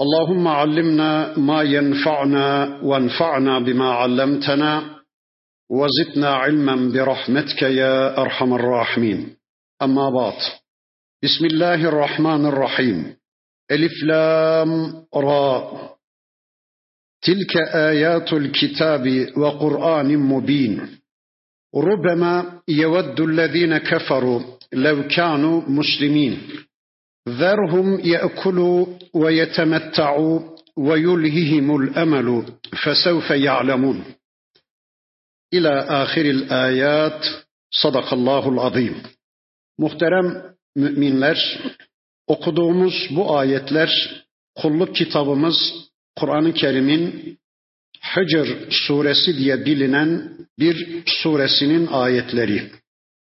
اللهم علمنا ما ينفعنا وانفعنا بما علمتنا وزدنا علما برحمتك يا أرحم الراحمين. أما بعد بسم الله الرحمن الرحيم. ألف لام را. تلك آيات الكتاب وقرآن مبين. ربما يود الذين كفروا لو كانوا مسلمين. ذرهم ياكلوا ويتمتعوا ويلههم الامل فسوف يعلمون الى اخر الايات صدق الله العظيم Muhterem müminler, okuduğumuz bu ayetler kulluk kitabımız Kur'an-ı Kerim'in Hicr suresi diye bilinen bir suresinin ayetleri.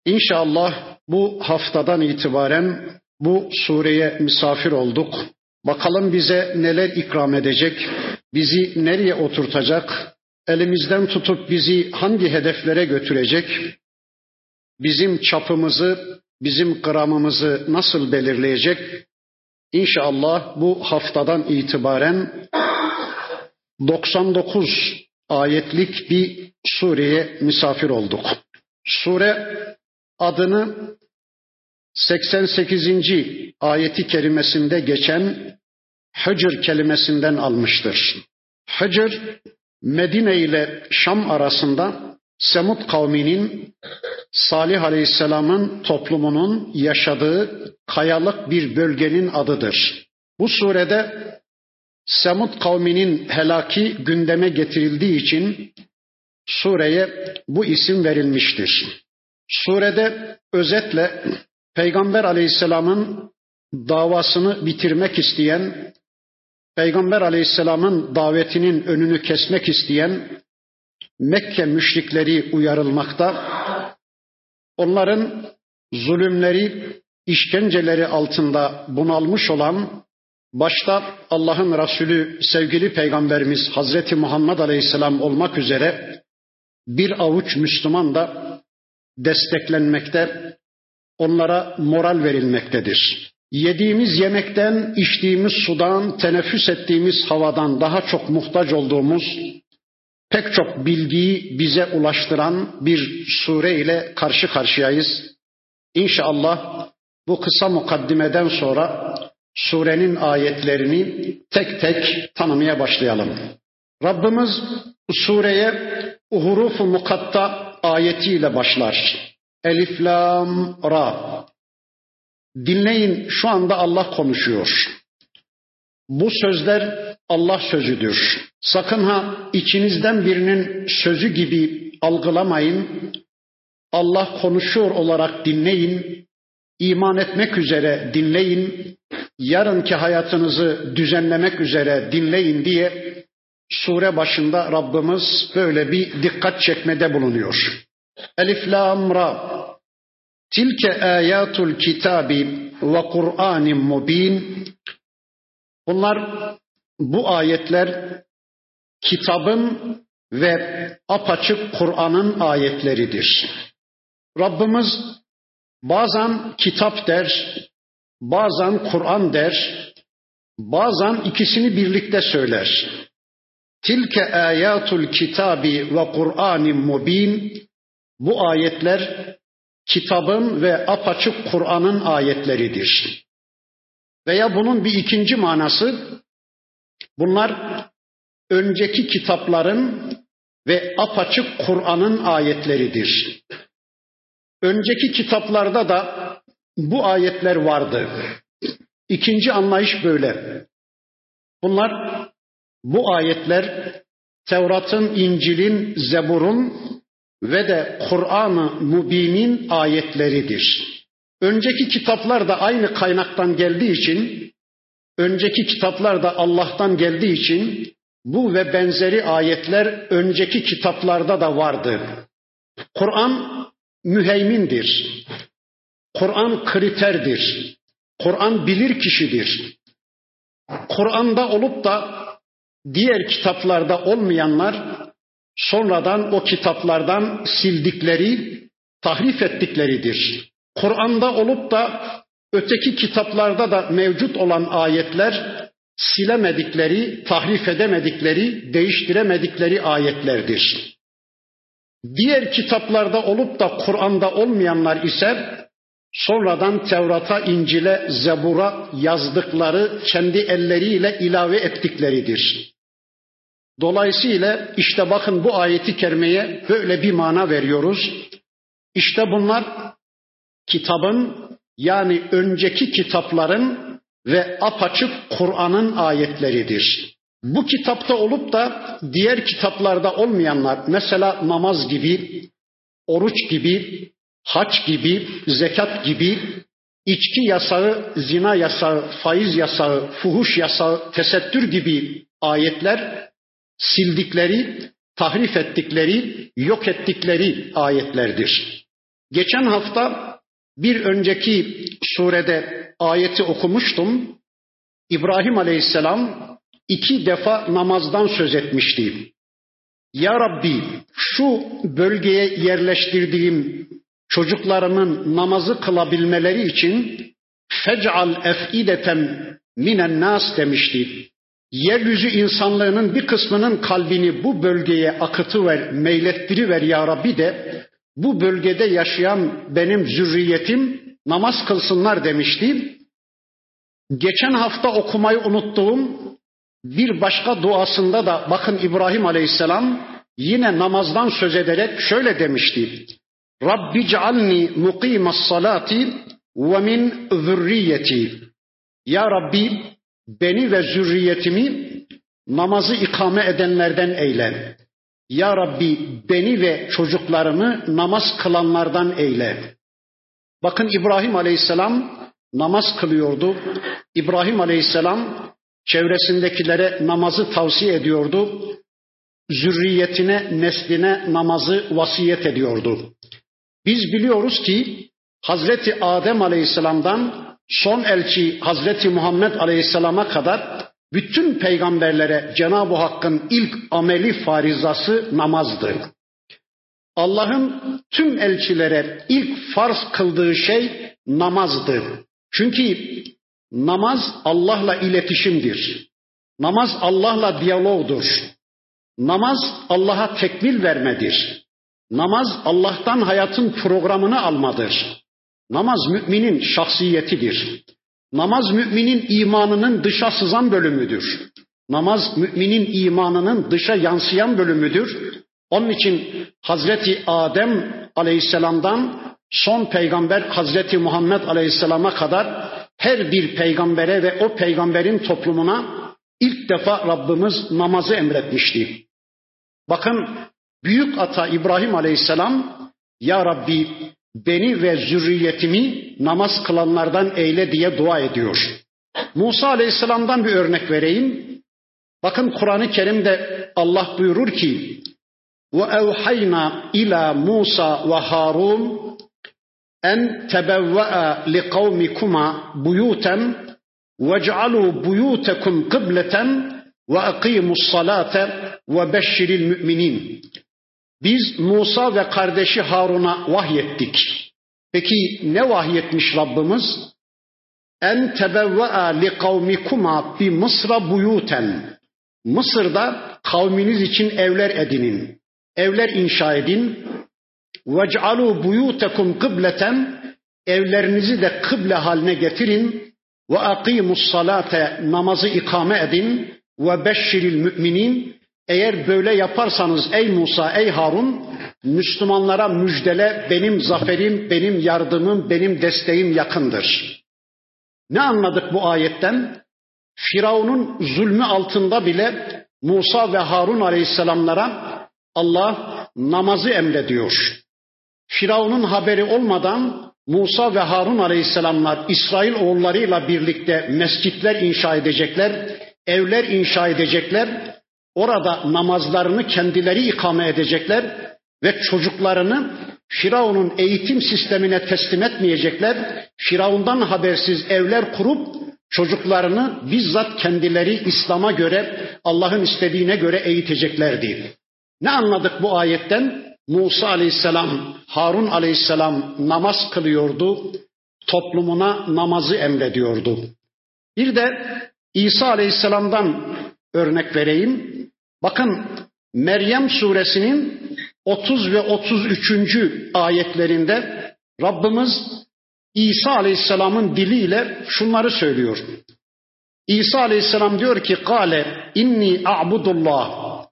İnşallah bu haftadan itibaren bu sureye misafir olduk. Bakalım bize neler ikram edecek, bizi nereye oturtacak, elimizden tutup bizi hangi hedeflere götürecek, bizim çapımızı, bizim gramımızı nasıl belirleyecek? İnşallah bu haftadan itibaren 99 ayetlik bir sureye misafir olduk. Sure adını 88. ayeti kerimesinde geçen Hıcr kelimesinden almıştır. Hıcr, Medine ile Şam arasında Semut kavminin Salih Aleyhisselam'ın toplumunun yaşadığı kayalık bir bölgenin adıdır. Bu surede Semut kavminin helaki gündeme getirildiği için sureye bu isim verilmiştir. Surede özetle Peygamber aleyhisselamın davasını bitirmek isteyen, Peygamber aleyhisselamın davetinin önünü kesmek isteyen Mekke müşrikleri uyarılmakta, onların zulümleri, işkenceleri altında bunalmış olan, başta Allah'ın Resulü sevgili Peygamberimiz Hazreti Muhammed Aleyhisselam olmak üzere bir avuç Müslüman da desteklenmekte, onlara moral verilmektedir. Yediğimiz yemekten, içtiğimiz sudan, teneffüs ettiğimiz havadan daha çok muhtaç olduğumuz pek çok bilgiyi bize ulaştıran bir sure ile karşı karşıyayız. İnşallah bu kısa mukaddimeden sonra surenin ayetlerini tek tek tanımaya başlayalım. Rabbimiz sureye huruf-u mukatta ayetiyle başlar. Elif, lam, ra. Dinleyin şu anda Allah konuşuyor. Bu sözler Allah sözüdür. Sakın ha içinizden birinin sözü gibi algılamayın. Allah konuşuyor olarak dinleyin. İman etmek üzere dinleyin. Yarınki hayatınızı düzenlemek üzere dinleyin diye sure başında Rabbimiz böyle bir dikkat çekmede bulunuyor. Elif lam ra Tilke ayatul kitabi ve Kur'anin mubin. Bunlar bu ayetler kitabın ve apaçık Kur'an'ın ayetleridir. Rabbimiz bazen kitap der, bazen Kur'an der, bazen ikisini birlikte söyler. Tilke ayatul kitabi ve Kur'anin mubin. Bu ayetler kitabın ve apaçık Kur'an'ın ayetleridir. Veya bunun bir ikinci manası bunlar önceki kitapların ve apaçık Kur'an'ın ayetleridir. Önceki kitaplarda da bu ayetler vardı. İkinci anlayış böyle. Bunlar bu ayetler Tevrat'ın, İncil'in, Zebur'un ve de Kur'an-ı Mübin'in ayetleridir. Önceki kitaplar da aynı kaynaktan geldiği için, önceki kitaplar da Allah'tan geldiği için bu ve benzeri ayetler önceki kitaplarda da vardı. Kur'an müheymindir. Kur'an kriterdir. Kur'an bilir kişidir. Kur'an'da olup da diğer kitaplarda olmayanlar sonradan o kitaplardan sildikleri, tahrif ettikleridir. Kur'an'da olup da öteki kitaplarda da mevcut olan ayetler silemedikleri, tahrif edemedikleri, değiştiremedikleri ayetlerdir. Diğer kitaplarda olup da Kur'an'da olmayanlar ise sonradan Tevrat'a, İncil'e, Zebur'a yazdıkları kendi elleriyle ilave ettikleridir. Dolayısıyla işte bakın bu ayeti kerimeye böyle bir mana veriyoruz. İşte bunlar kitabın yani önceki kitapların ve apaçık Kur'an'ın ayetleridir. Bu kitapta olup da diğer kitaplarda olmayanlar mesela namaz gibi, oruç gibi, haç gibi, zekat gibi, içki yasağı, zina yasağı, faiz yasağı, fuhuş yasağı, tesettür gibi ayetler sildikleri, tahrif ettikleri, yok ettikleri ayetlerdir. Geçen hafta bir önceki surede ayeti okumuştum. İbrahim Aleyhisselam iki defa namazdan söz etmişti. Ya Rabbi şu bölgeye yerleştirdiğim çocuklarımın namazı kılabilmeleri için fec'al ef'ideten minen nas demişti. Yeryüzü insanlığının bir kısmının kalbini bu bölgeye akıtıver, meylettiriver ya Rabbi de bu bölgede yaşayan benim zürriyetim namaz kılsınlar demişti. Geçen hafta okumayı unuttuğum bir başka duasında da bakın İbrahim Aleyhisselam yine namazdan söz ederek şöyle demişti. Rabbi cealni mukimas salati ve min zürriyeti. Ya Rabbi beni ve zürriyetimi namazı ikame edenlerden eyle. Ya Rabbi beni ve çocuklarımı namaz kılanlardan eyle. Bakın İbrahim Aleyhisselam namaz kılıyordu. İbrahim Aleyhisselam çevresindekilere namazı tavsiye ediyordu. Zürriyetine, nesline namazı vasiyet ediyordu. Biz biliyoruz ki Hazreti Adem Aleyhisselam'dan son elçi Hazreti Muhammed Aleyhisselam'a kadar bütün peygamberlere Cenab-ı Hakk'ın ilk ameli farizası namazdı. Allah'ın tüm elçilere ilk farz kıldığı şey namazdı. Çünkü namaz Allah'la iletişimdir. Namaz Allah'la diyalogdur. Namaz Allah'a tekmil vermedir. Namaz Allah'tan hayatın programını almadır. Namaz müminin şahsiyetidir. Namaz müminin imanının dışa sızan bölümüdür. Namaz müminin imanının dışa yansıyan bölümüdür. Onun için Hazreti Adem Aleyhisselam'dan son peygamber Hazreti Muhammed Aleyhisselam'a kadar her bir peygambere ve o peygamberin toplumuna ilk defa Rabbimiz namazı emretmişti. Bakın büyük ata İbrahim Aleyhisselam ya Rabbi beni ve zürriyetimi namaz kılanlardan eyle diye dua ediyor. Musa Aleyhisselam'dan bir örnek vereyim. Bakın Kur'an-ı Kerim'de Allah buyurur ki ve evhayna ila Musa ve Harun en tebevve'a li kavmikuma buyuten vec'alu buyutekum kıbleten ve akimus salate ve beşşiril müminin. Biz Musa ve kardeşi Harun'a vahyettik. Peki ne vahyetmiş Rabbimiz? En tebevve'a li kavmikuma bi Mısra buyuten. Mısır'da kavminiz için evler edinin. Evler inşa edin. Vec'alu buyutekum kıbleten. Evlerinizi de kıble haline getirin. Ve akimus salate namazı ikame edin. Ve beşşiril müminin eğer böyle yaparsanız ey Musa, ey Harun, Müslümanlara müjdele benim zaferim, benim yardımım, benim desteğim yakındır. Ne anladık bu ayetten? Firavun'un zulmü altında bile Musa ve Harun aleyhisselamlara Allah namazı emrediyor. Firavun'un haberi olmadan Musa ve Harun aleyhisselamlar İsrail oğullarıyla birlikte mescitler inşa edecekler, evler inşa edecekler orada namazlarını kendileri ikame edecekler ve çocuklarını Firavun'un eğitim sistemine teslim etmeyecekler. Firavundan habersiz evler kurup çocuklarını bizzat kendileri İslam'a göre, Allah'ın istediğine göre eğiteceklerdi. Ne anladık bu ayetten? Musa aleyhisselam, Harun aleyhisselam namaz kılıyordu, toplumuna namazı emrediyordu. Bir de İsa aleyhisselamdan örnek vereyim. Bakın Meryem suresinin 30 ve 33. ayetlerinde Rabbimiz İsa Aleyhisselam'ın diliyle şunları söylüyor. İsa Aleyhisselam diyor ki Kale inni a'budullah.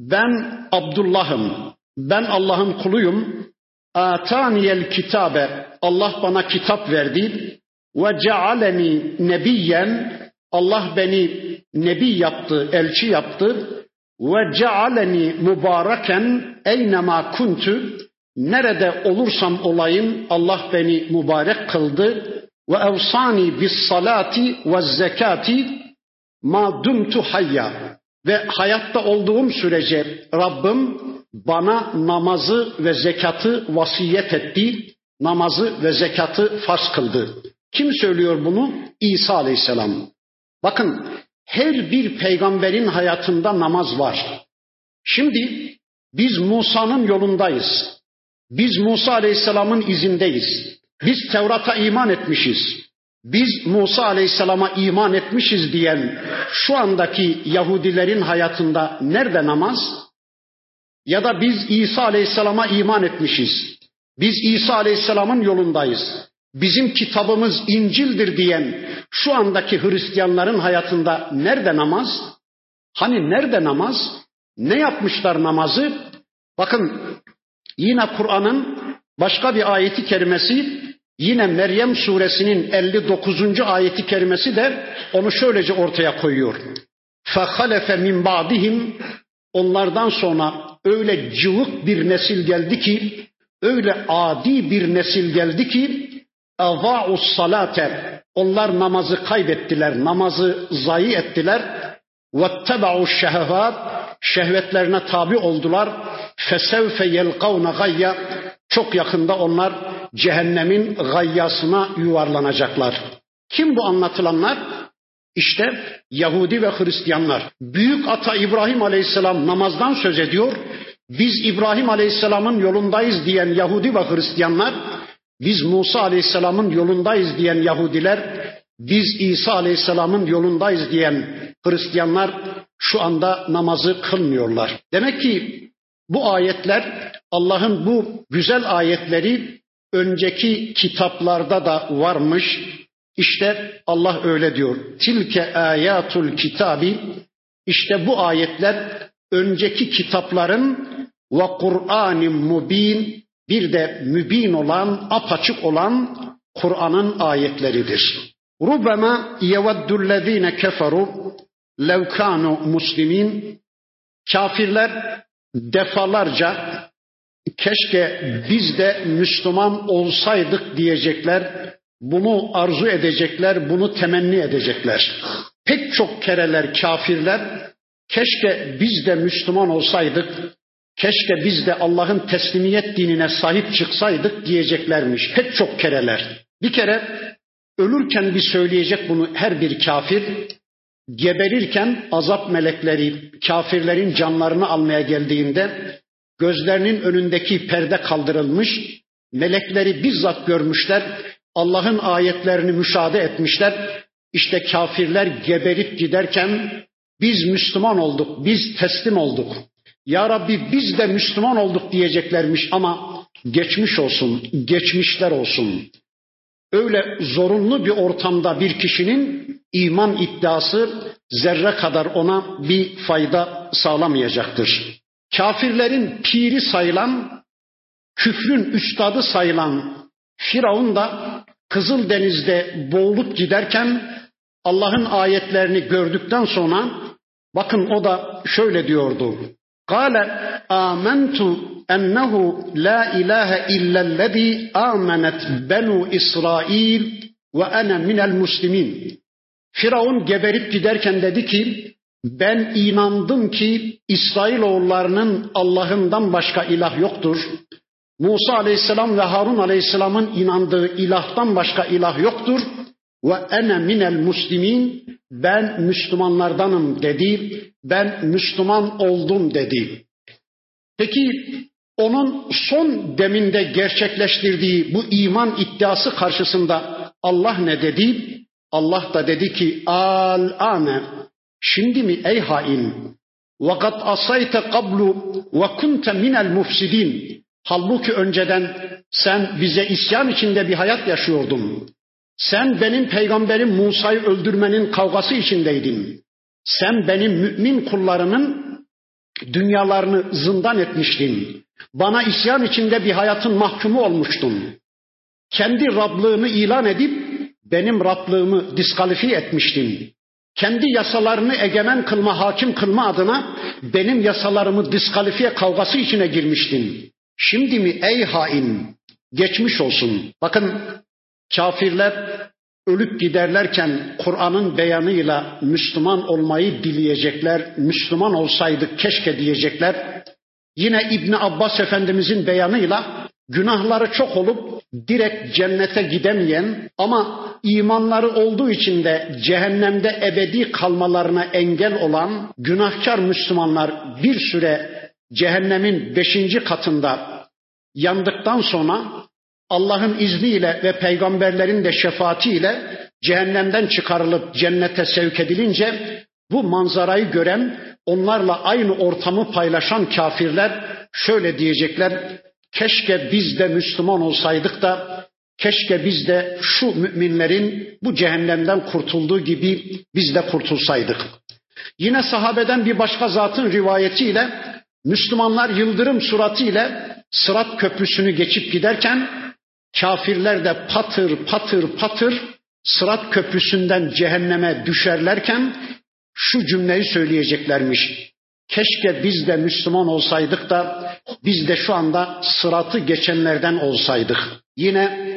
Ben Abdullah'ım. Ben Allah'ın kuluyum. Ataniyel kitabe Allah bana kitap verdi. Ve cealeni nebiyen Allah beni nebi yaptı, elçi yaptı ve cealeni mübareken eynema kuntu nerede olursam olayım Allah beni mübarek kıldı ve evsani bis salati ve zekati ma dumtu hayya ve hayatta olduğum sürece Rabbim bana namazı ve zekatı vasiyet etti. Namazı ve zekatı farz kıldı. Kim söylüyor bunu? İsa Aleyhisselam. Bakın her bir peygamberin hayatında namaz var. Şimdi biz Musa'nın yolundayız. Biz Musa Aleyhisselam'ın izindeyiz. Biz Tevrat'a iman etmişiz. Biz Musa Aleyhisselam'a iman etmişiz diyen şu andaki Yahudilerin hayatında nerede namaz? Ya da biz İsa Aleyhisselam'a iman etmişiz. Biz İsa Aleyhisselam'ın yolundayız bizim kitabımız İncil'dir diyen şu andaki Hristiyanların hayatında nerede namaz? Hani nerede namaz? Ne yapmışlar namazı? Bakın yine Kur'an'ın başka bir ayeti kerimesi yine Meryem suresinin 59. ayeti kerimesi de onu şöylece ortaya koyuyor. فَخَلَفَ مِنْ بَعْدِهِمْ Onlardan sonra öyle cıvık bir nesil geldi ki, öyle adi bir nesil geldi ki اَضَاعُ salate Onlar namazı kaybettiler, namazı zayi ettiler. وَاتَّبَعُوا şehvat Şehvetlerine tabi oldular. فَسَوْفَ يَلْقَوْنَ gayya Çok yakında onlar cehennemin gayyasına yuvarlanacaklar. Kim bu anlatılanlar? İşte Yahudi ve Hristiyanlar. Büyük ata İbrahim Aleyhisselam namazdan söz ediyor. Biz İbrahim Aleyhisselam'ın yolundayız diyen Yahudi ve Hristiyanlar biz Musa Aleyhisselam'ın yolundayız diyen Yahudiler, biz İsa Aleyhisselam'ın yolundayız diyen Hristiyanlar şu anda namazı kılmıyorlar. Demek ki bu ayetler Allah'ın bu güzel ayetleri önceki kitaplarda da varmış. İşte Allah öyle diyor. Tilke ayatul kitabi. İşte bu ayetler önceki kitapların ve Kur'an-ı mubin bir de mübin olan, apaçık olan Kur'an'ın ayetleridir. Rubema yeveddullezine keferu lev kanu muslimin kafirler defalarca keşke biz de Müslüman olsaydık diyecekler. Bunu arzu edecekler, bunu temenni edecekler. Pek çok kereler kafirler keşke biz de Müslüman olsaydık, Keşke biz de Allah'ın teslimiyet dinine sahip çıksaydık diyeceklermiş. Pek çok kereler. Bir kere ölürken bir söyleyecek bunu her bir kafir. Geberirken azap melekleri kafirlerin canlarını almaya geldiğinde gözlerinin önündeki perde kaldırılmış. Melekleri bizzat görmüşler. Allah'ın ayetlerini müşahede etmişler. İşte kafirler geberip giderken biz Müslüman olduk, biz teslim olduk. Ya Rabbi biz de Müslüman olduk diyeceklermiş ama geçmiş olsun, geçmişler olsun. Öyle zorunlu bir ortamda bir kişinin iman iddiası zerre kadar ona bir fayda sağlamayacaktır. Kafirlerin piri sayılan, küfrün üstadı sayılan Firavun da Kızıldeniz'de boğulup giderken Allah'ın ayetlerini gördükten sonra bakın o da şöyle diyordu. قال آمنت أنه لا إله إلا الذي آمنت بنو İsrail ve ana minel muslimin. Firavun geberip giderken dedi ki ben inandım ki İsrailoğullarının Allah'ından başka ilah yoktur. Musa aleyhisselam ve Harun aleyhisselamın inandığı ilahtan başka ilah yoktur. Ve ene minel muslimin ben Müslümanlardanım dedi. Ben Müslüman oldum dedi. Peki onun son deminde gerçekleştirdiği bu iman iddiası karşısında Allah ne dedi? Allah da dedi ki al ane şimdi mi ey hain asayte kablu ve kunte minel mufsidin halbuki önceden sen bize isyan içinde bir hayat yaşıyordun. Sen benim peygamberim Musa'yı öldürmenin kavgası içindeydin. Sen benim mümin kullarımın dünyalarını zindan etmiştin. Bana isyan içinde bir hayatın mahkumu olmuştun. Kendi Rablığını ilan edip benim Rablığımı diskalifiye etmiştin. Kendi yasalarını egemen kılma, hakim kılma adına benim yasalarımı diskalifiye kavgası içine girmiştin. Şimdi mi ey hain geçmiş olsun. Bakın kafirler ölüp giderlerken Kur'an'ın beyanıyla Müslüman olmayı dileyecekler. Müslüman olsaydık keşke diyecekler. Yine İbn Abbas Efendimizin beyanıyla günahları çok olup direkt cennete gidemeyen ama imanları olduğu için de cehennemde ebedi kalmalarına engel olan günahkar Müslümanlar bir süre cehennemin beşinci katında yandıktan sonra Allah'ın izniyle ve peygamberlerin de şefaatiyle cehennemden çıkarılıp cennete sevk edilince bu manzarayı gören onlarla aynı ortamı paylaşan kafirler şöyle diyecekler. Keşke biz de Müslüman olsaydık da keşke biz de şu müminlerin bu cehennemden kurtulduğu gibi biz de kurtulsaydık. Yine sahabeden bir başka zatın rivayetiyle Müslümanlar yıldırım suratıyla Sırat köprüsünü geçip giderken kafirler de patır patır patır Sırat köprüsünden cehenneme düşerlerken şu cümleyi söyleyeceklermiş. Keşke biz de Müslüman olsaydık da biz de şu anda sıratı geçenlerden olsaydık. Yine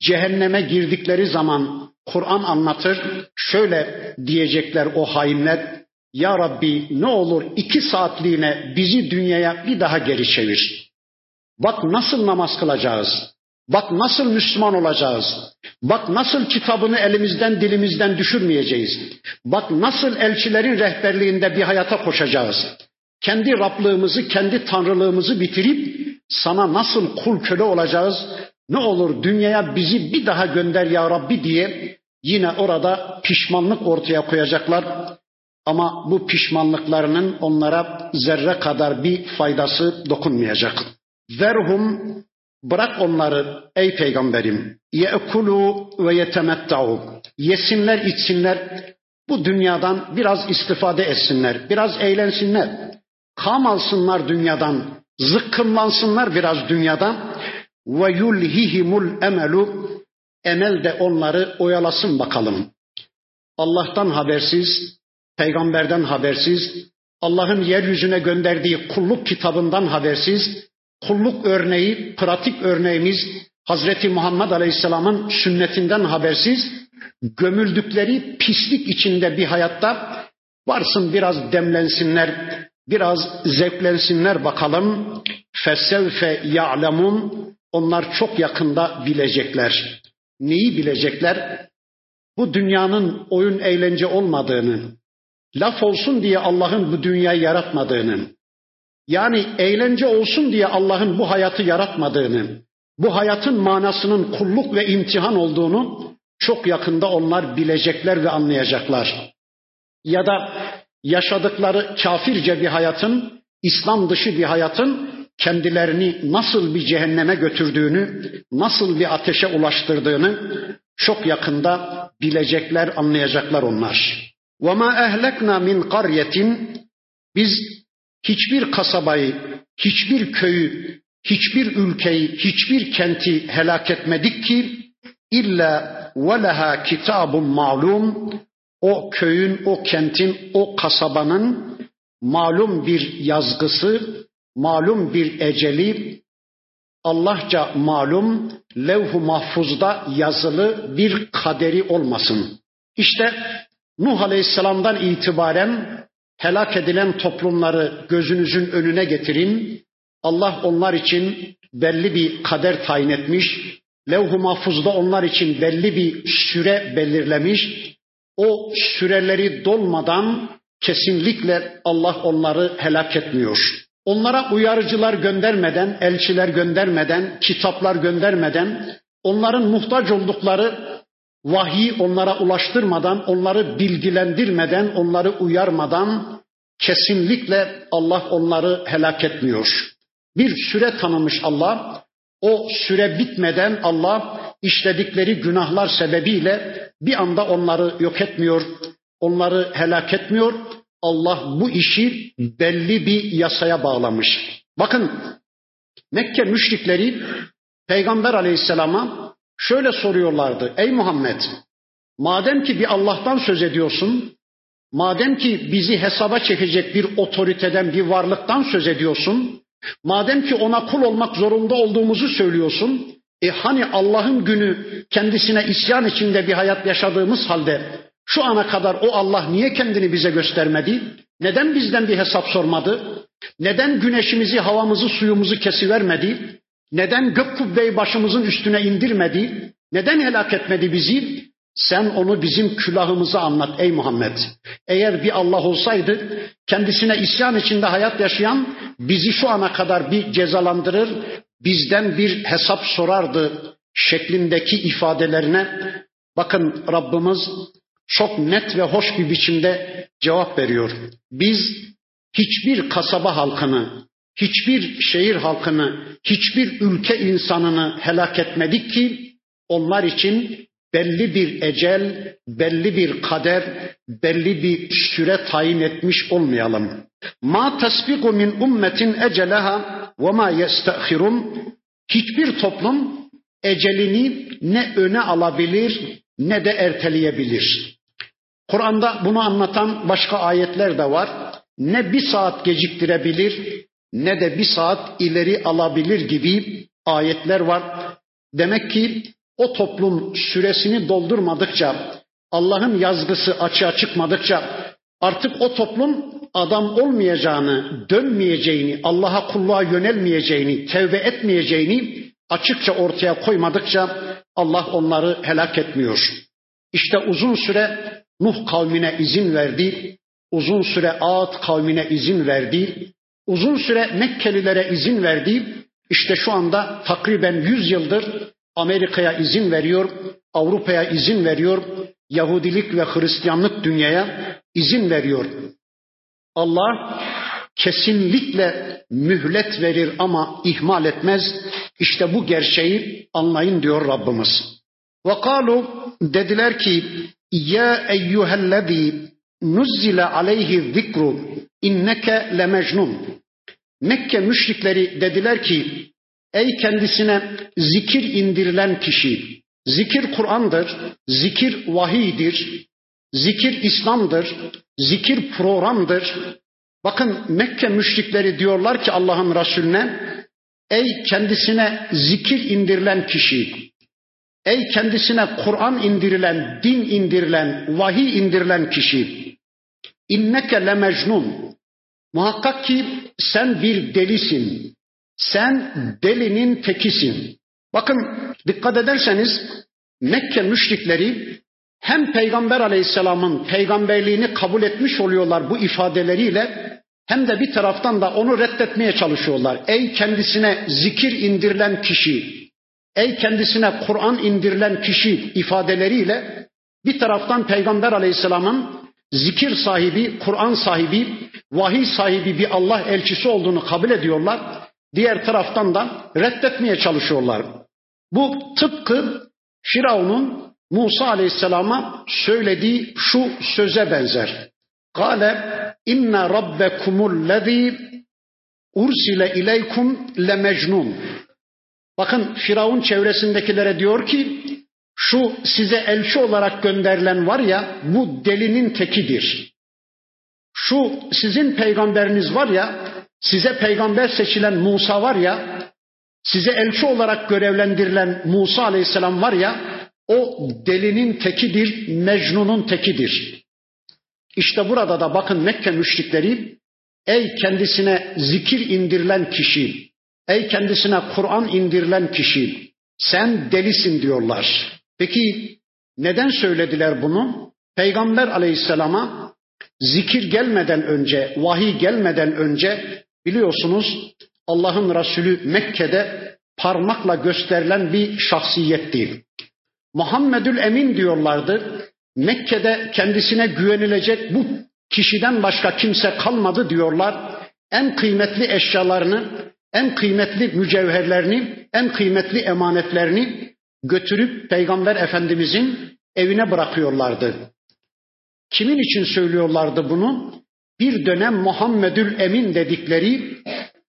cehenneme girdikleri zaman Kur'an anlatır. Şöyle diyecekler o hainler. Ya Rabbi ne olur iki saatliğine bizi dünyaya bir daha geri çevir. Bak nasıl namaz kılacağız. Bak nasıl Müslüman olacağız. Bak nasıl kitabını elimizden dilimizden düşürmeyeceğiz. Bak nasıl elçilerin rehberliğinde bir hayata koşacağız. Kendi Rablığımızı, kendi tanrılığımızı bitirip sana nasıl kul köle olacağız. Ne olur dünyaya bizi bir daha gönder ya Rabbi diye yine orada pişmanlık ortaya koyacaklar. Ama bu pişmanlıklarının onlara zerre kadar bir faydası dokunmayacak. Verhum bırak onları ey peygamberim. Ye'kulu ve yetemettau. Yesinler içsinler. Bu dünyadan biraz istifade etsinler. Biraz eğlensinler. Kam alsınlar dünyadan. Zıkkımlansınlar biraz dünyadan. Ve yulhihimul emelu. Emel de onları oyalasın bakalım. Allah'tan habersiz, peygamberden habersiz, Allah'ın yeryüzüne gönderdiği kulluk kitabından habersiz, kulluk örneği, pratik örneğimiz Hazreti Muhammed Aleyhisselam'ın sünnetinden habersiz gömüldükleri pislik içinde bir hayatta varsın biraz demlensinler, biraz zevklensinler bakalım. Fesevfe ya'lemun onlar çok yakında bilecekler. Neyi bilecekler? Bu dünyanın oyun eğlence olmadığını, laf olsun diye Allah'ın bu dünyayı yaratmadığını, yani eğlence olsun diye Allah'ın bu hayatı yaratmadığını, bu hayatın manasının kulluk ve imtihan olduğunu çok yakında onlar bilecekler ve anlayacaklar. Ya da yaşadıkları kafirce bir hayatın, İslam dışı bir hayatın kendilerini nasıl bir cehenneme götürdüğünü, nasıl bir ateşe ulaştırdığını çok yakında bilecekler, anlayacaklar onlar. وَمَا اَهْلَكْنَا مِنْ قَرْيَةٍ Biz hiçbir kasabayı, hiçbir köyü, hiçbir ülkeyi, hiçbir kenti helak etmedik ki illa veleha kitabun malum o köyün, o kentin, o kasabanın malum bir yazgısı, malum bir eceli, Allahça malum, levh-u mahfuzda yazılı bir kaderi olmasın. İşte Nuh Aleyhisselam'dan itibaren helak edilen toplumları gözünüzün önüne getirin. Allah onlar için belli bir kader tayin etmiş. Levh-u mahfuzda onlar için belli bir süre belirlemiş. O süreleri dolmadan kesinlikle Allah onları helak etmiyor. Onlara uyarıcılar göndermeden, elçiler göndermeden, kitaplar göndermeden, onların muhtaç oldukları vahiy onlara ulaştırmadan, onları bilgilendirmeden, onları uyarmadan kesinlikle Allah onları helak etmiyor. Bir süre tanımış Allah. O süre bitmeden Allah işledikleri günahlar sebebiyle bir anda onları yok etmiyor, onları helak etmiyor. Allah bu işi belli bir yasaya bağlamış. Bakın Mekke müşrikleri Peygamber aleyhisselama şöyle soruyorlardı. Ey Muhammed madem ki bir Allah'tan söz ediyorsun, madem ki bizi hesaba çekecek bir otoriteden, bir varlıktan söz ediyorsun, madem ki ona kul olmak zorunda olduğumuzu söylüyorsun, e hani Allah'ın günü kendisine isyan içinde bir hayat yaşadığımız halde şu ana kadar o Allah niye kendini bize göstermedi? Neden bizden bir hesap sormadı? Neden güneşimizi, havamızı, suyumuzu kesivermedi? Neden gök kubbeyi başımızın üstüne indirmedi? Neden helak etmedi bizi? Sen onu bizim külahımıza anlat ey Muhammed. Eğer bir Allah olsaydı kendisine isyan içinde hayat yaşayan bizi şu ana kadar bir cezalandırır, bizden bir hesap sorardı şeklindeki ifadelerine bakın Rabbimiz çok net ve hoş bir biçimde cevap veriyor. Biz hiçbir kasaba halkını, hiçbir şehir halkını, hiçbir ülke insanını helak etmedik ki onlar için belli bir ecel, belli bir kader, belli bir süre tayin etmiş olmayalım. Ma tasbiqu min ummetin eceleha ve ma yestahirun. Hiçbir toplum ecelini ne öne alabilir ne de erteleyebilir. Kur'an'da bunu anlatan başka ayetler de var. Ne bir saat geciktirebilir ne de bir saat ileri alabilir gibi ayetler var. Demek ki o toplum süresini doldurmadıkça, Allah'ın yazgısı açığa çıkmadıkça artık o toplum adam olmayacağını, dönmeyeceğini, Allah'a kulluğa yönelmeyeceğini, tevbe etmeyeceğini açıkça ortaya koymadıkça Allah onları helak etmiyor. İşte uzun süre Nuh kavmine izin verdi, uzun süre Ad kavmine izin verdi, uzun süre Mekkelilere izin verdi. İşte şu anda takriben 100 yıldır Amerika'ya izin veriyor, Avrupa'ya izin veriyor, Yahudilik ve Hristiyanlık dünyaya izin veriyor. Allah kesinlikle mühlet verir ama ihmal etmez. İşte bu gerçeği anlayın diyor Rabbimiz. Kalu dediler ki ya eyyühellezî nuzzile aleyhi zikru inneke lemecnun. Mekke müşrikleri dediler ki ey kendisine zikir indirilen kişi zikir Kur'an'dır, zikir vahiydir, zikir İslam'dır, zikir programdır. Bakın Mekke müşrikleri diyorlar ki Allah'ın Resulüne ey kendisine zikir indirilen kişi Ey kendisine Kur'an indirilen, din indirilen, vahiy indirilen kişi. İnneke le mecnun. Muhakkak ki sen bir delisin. Sen delinin tekisin. Bakın dikkat ederseniz Mekke müşrikleri hem Peygamber Aleyhisselam'ın peygamberliğini kabul etmiş oluyorlar bu ifadeleriyle hem de bir taraftan da onu reddetmeye çalışıyorlar. Ey kendisine zikir indirilen kişi, ey kendisine Kur'an indirilen kişi ifadeleriyle bir taraftan Peygamber Aleyhisselam'ın zikir sahibi, Kur'an sahibi, vahiy sahibi bir Allah elçisi olduğunu kabul ediyorlar. Diğer taraftan da reddetmeye çalışıyorlar. Bu tıpkı Firavun'un Musa Aleyhisselam'a söylediği şu söze benzer. Kale inna rabbekumul lezî ursile ileykum le mecnun. Bakın Firavun çevresindekilere diyor ki şu size elçi olarak gönderilen var ya bu delinin tekidir. Şu sizin peygamberiniz var ya size peygamber seçilen Musa var ya size elçi olarak görevlendirilen Musa aleyhisselam var ya o delinin tekidir, Mecnun'un tekidir. İşte burada da bakın Mekke müşrikleri ey kendisine zikir indirilen kişi, ey kendisine Kur'an indirilen kişi sen delisin diyorlar. Peki neden söylediler bunu? Peygamber aleyhisselama zikir gelmeden önce, vahiy gelmeden önce biliyorsunuz Allah'ın Resulü Mekke'de parmakla gösterilen bir şahsiyet değil. Muhammedül Emin diyorlardı. Mekke'de kendisine güvenilecek bu kişiden başka kimse kalmadı diyorlar. En kıymetli eşyalarını, en kıymetli mücevherlerini, en kıymetli emanetlerini götürüp Peygamber Efendimizin evine bırakıyorlardı. Kimin için söylüyorlardı bunu? Bir dönem Muhammedül Emin dedikleri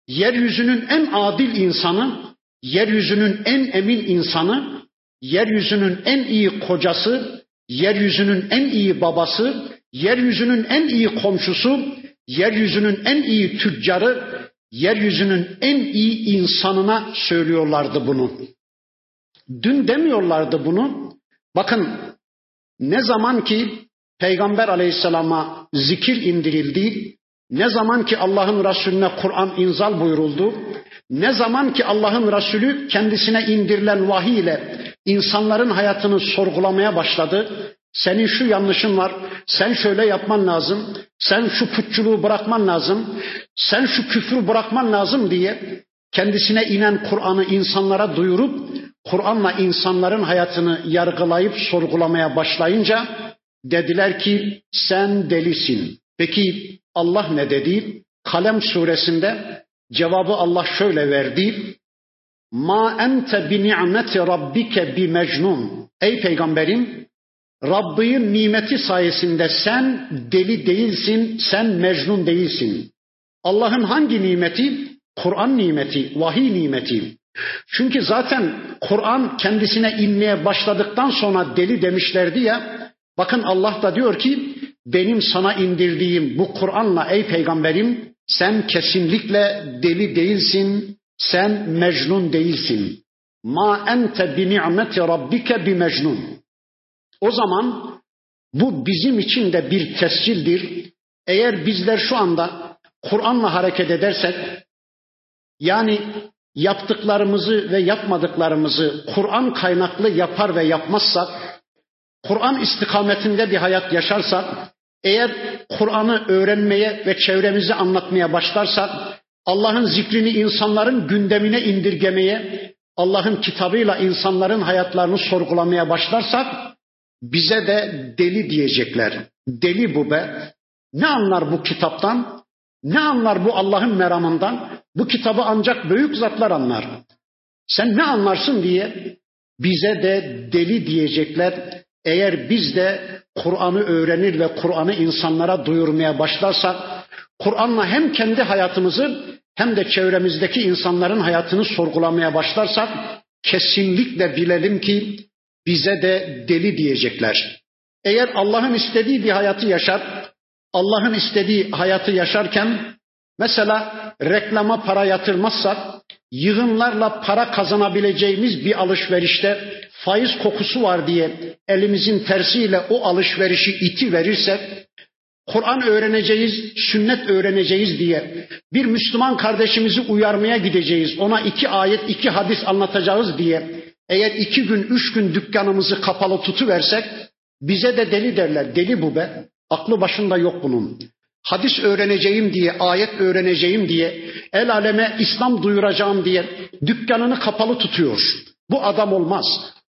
yeryüzünün en adil insanı, yeryüzünün en emin insanı, yeryüzünün en iyi kocası, yeryüzünün en iyi babası, yeryüzünün en iyi komşusu, yeryüzünün en iyi tüccarı, yeryüzünün en iyi insanına söylüyorlardı bunu. Dün demiyorlardı bunu. Bakın ne zaman ki Peygamber aleyhisselama zikir indirildi, ne zaman ki Allah'ın Resulüne Kur'an inzal buyuruldu, ne zaman ki Allah'ın Resulü kendisine indirilen vahiy ile insanların hayatını sorgulamaya başladı. Senin şu yanlışın var, sen şöyle yapman lazım, sen şu putçuluğu bırakman lazım, sen şu küfrü bırakman lazım diye kendisine inen Kur'an'ı insanlara duyurup Kur'an'la insanların hayatını yargılayıp sorgulamaya başlayınca dediler ki sen delisin. Peki Allah ne dedi? Kalem suresinde cevabı Allah şöyle verdi. Ma ente bi ni'meti rabbike bi mecnun. Ey peygamberim Rabbinin nimeti sayesinde sen deli değilsin, sen mecnun değilsin. Allah'ın hangi nimeti? Kur'an nimeti, vahiy nimeti. Çünkü zaten Kur'an kendisine inmeye başladıktan sonra deli demişlerdi ya. Bakın Allah da diyor ki benim sana indirdiğim bu Kur'an'la ey peygamberim sen kesinlikle deli değilsin, sen mecnun değilsin. Ma ente bi ni'meti rabbike bi mecnun. O zaman bu bizim için de bir tescildir. Eğer bizler şu anda Kur'an'la hareket edersek, yani yaptıklarımızı ve yapmadıklarımızı Kur'an kaynaklı yapar ve yapmazsak, Kur'an istikametinde bir hayat yaşarsak, eğer Kur'an'ı öğrenmeye ve çevremizi anlatmaya başlarsak, Allah'ın zikrini insanların gündemine indirgemeye, Allah'ın kitabıyla insanların hayatlarını sorgulamaya başlarsak, bize de deli diyecekler. Deli bu be. Ne anlar bu kitaptan? Ne anlar bu Allah'ın meramından? Bu kitabı ancak büyük zatlar anlar. Sen ne anlarsın diye bize de deli diyecekler. Eğer biz de Kur'an'ı öğrenir ve Kur'an'ı insanlara duyurmaya başlarsak, Kur'an'la hem kendi hayatımızı hem de çevremizdeki insanların hayatını sorgulamaya başlarsak, kesinlikle bilelim ki bize de deli diyecekler. Eğer Allah'ın istediği bir hayatı yaşar, Allah'ın istediği hayatı yaşarken mesela reklama para yatırmazsak, yığınlarla para kazanabileceğimiz bir alışverişte faiz kokusu var diye elimizin tersiyle o alışverişi iti verirsek, Kur'an öğreneceğiz, sünnet öğreneceğiz diye bir Müslüman kardeşimizi uyarmaya gideceğiz. Ona iki ayet, iki hadis anlatacağız diye eğer iki gün, üç gün dükkanımızı kapalı tutuversek bize de deli derler. Deli bu be. Aklı başında yok bunun. Hadis öğreneceğim diye, ayet öğreneceğim diye, el aleme İslam duyuracağım diye dükkanını kapalı tutuyor. Bu adam olmaz.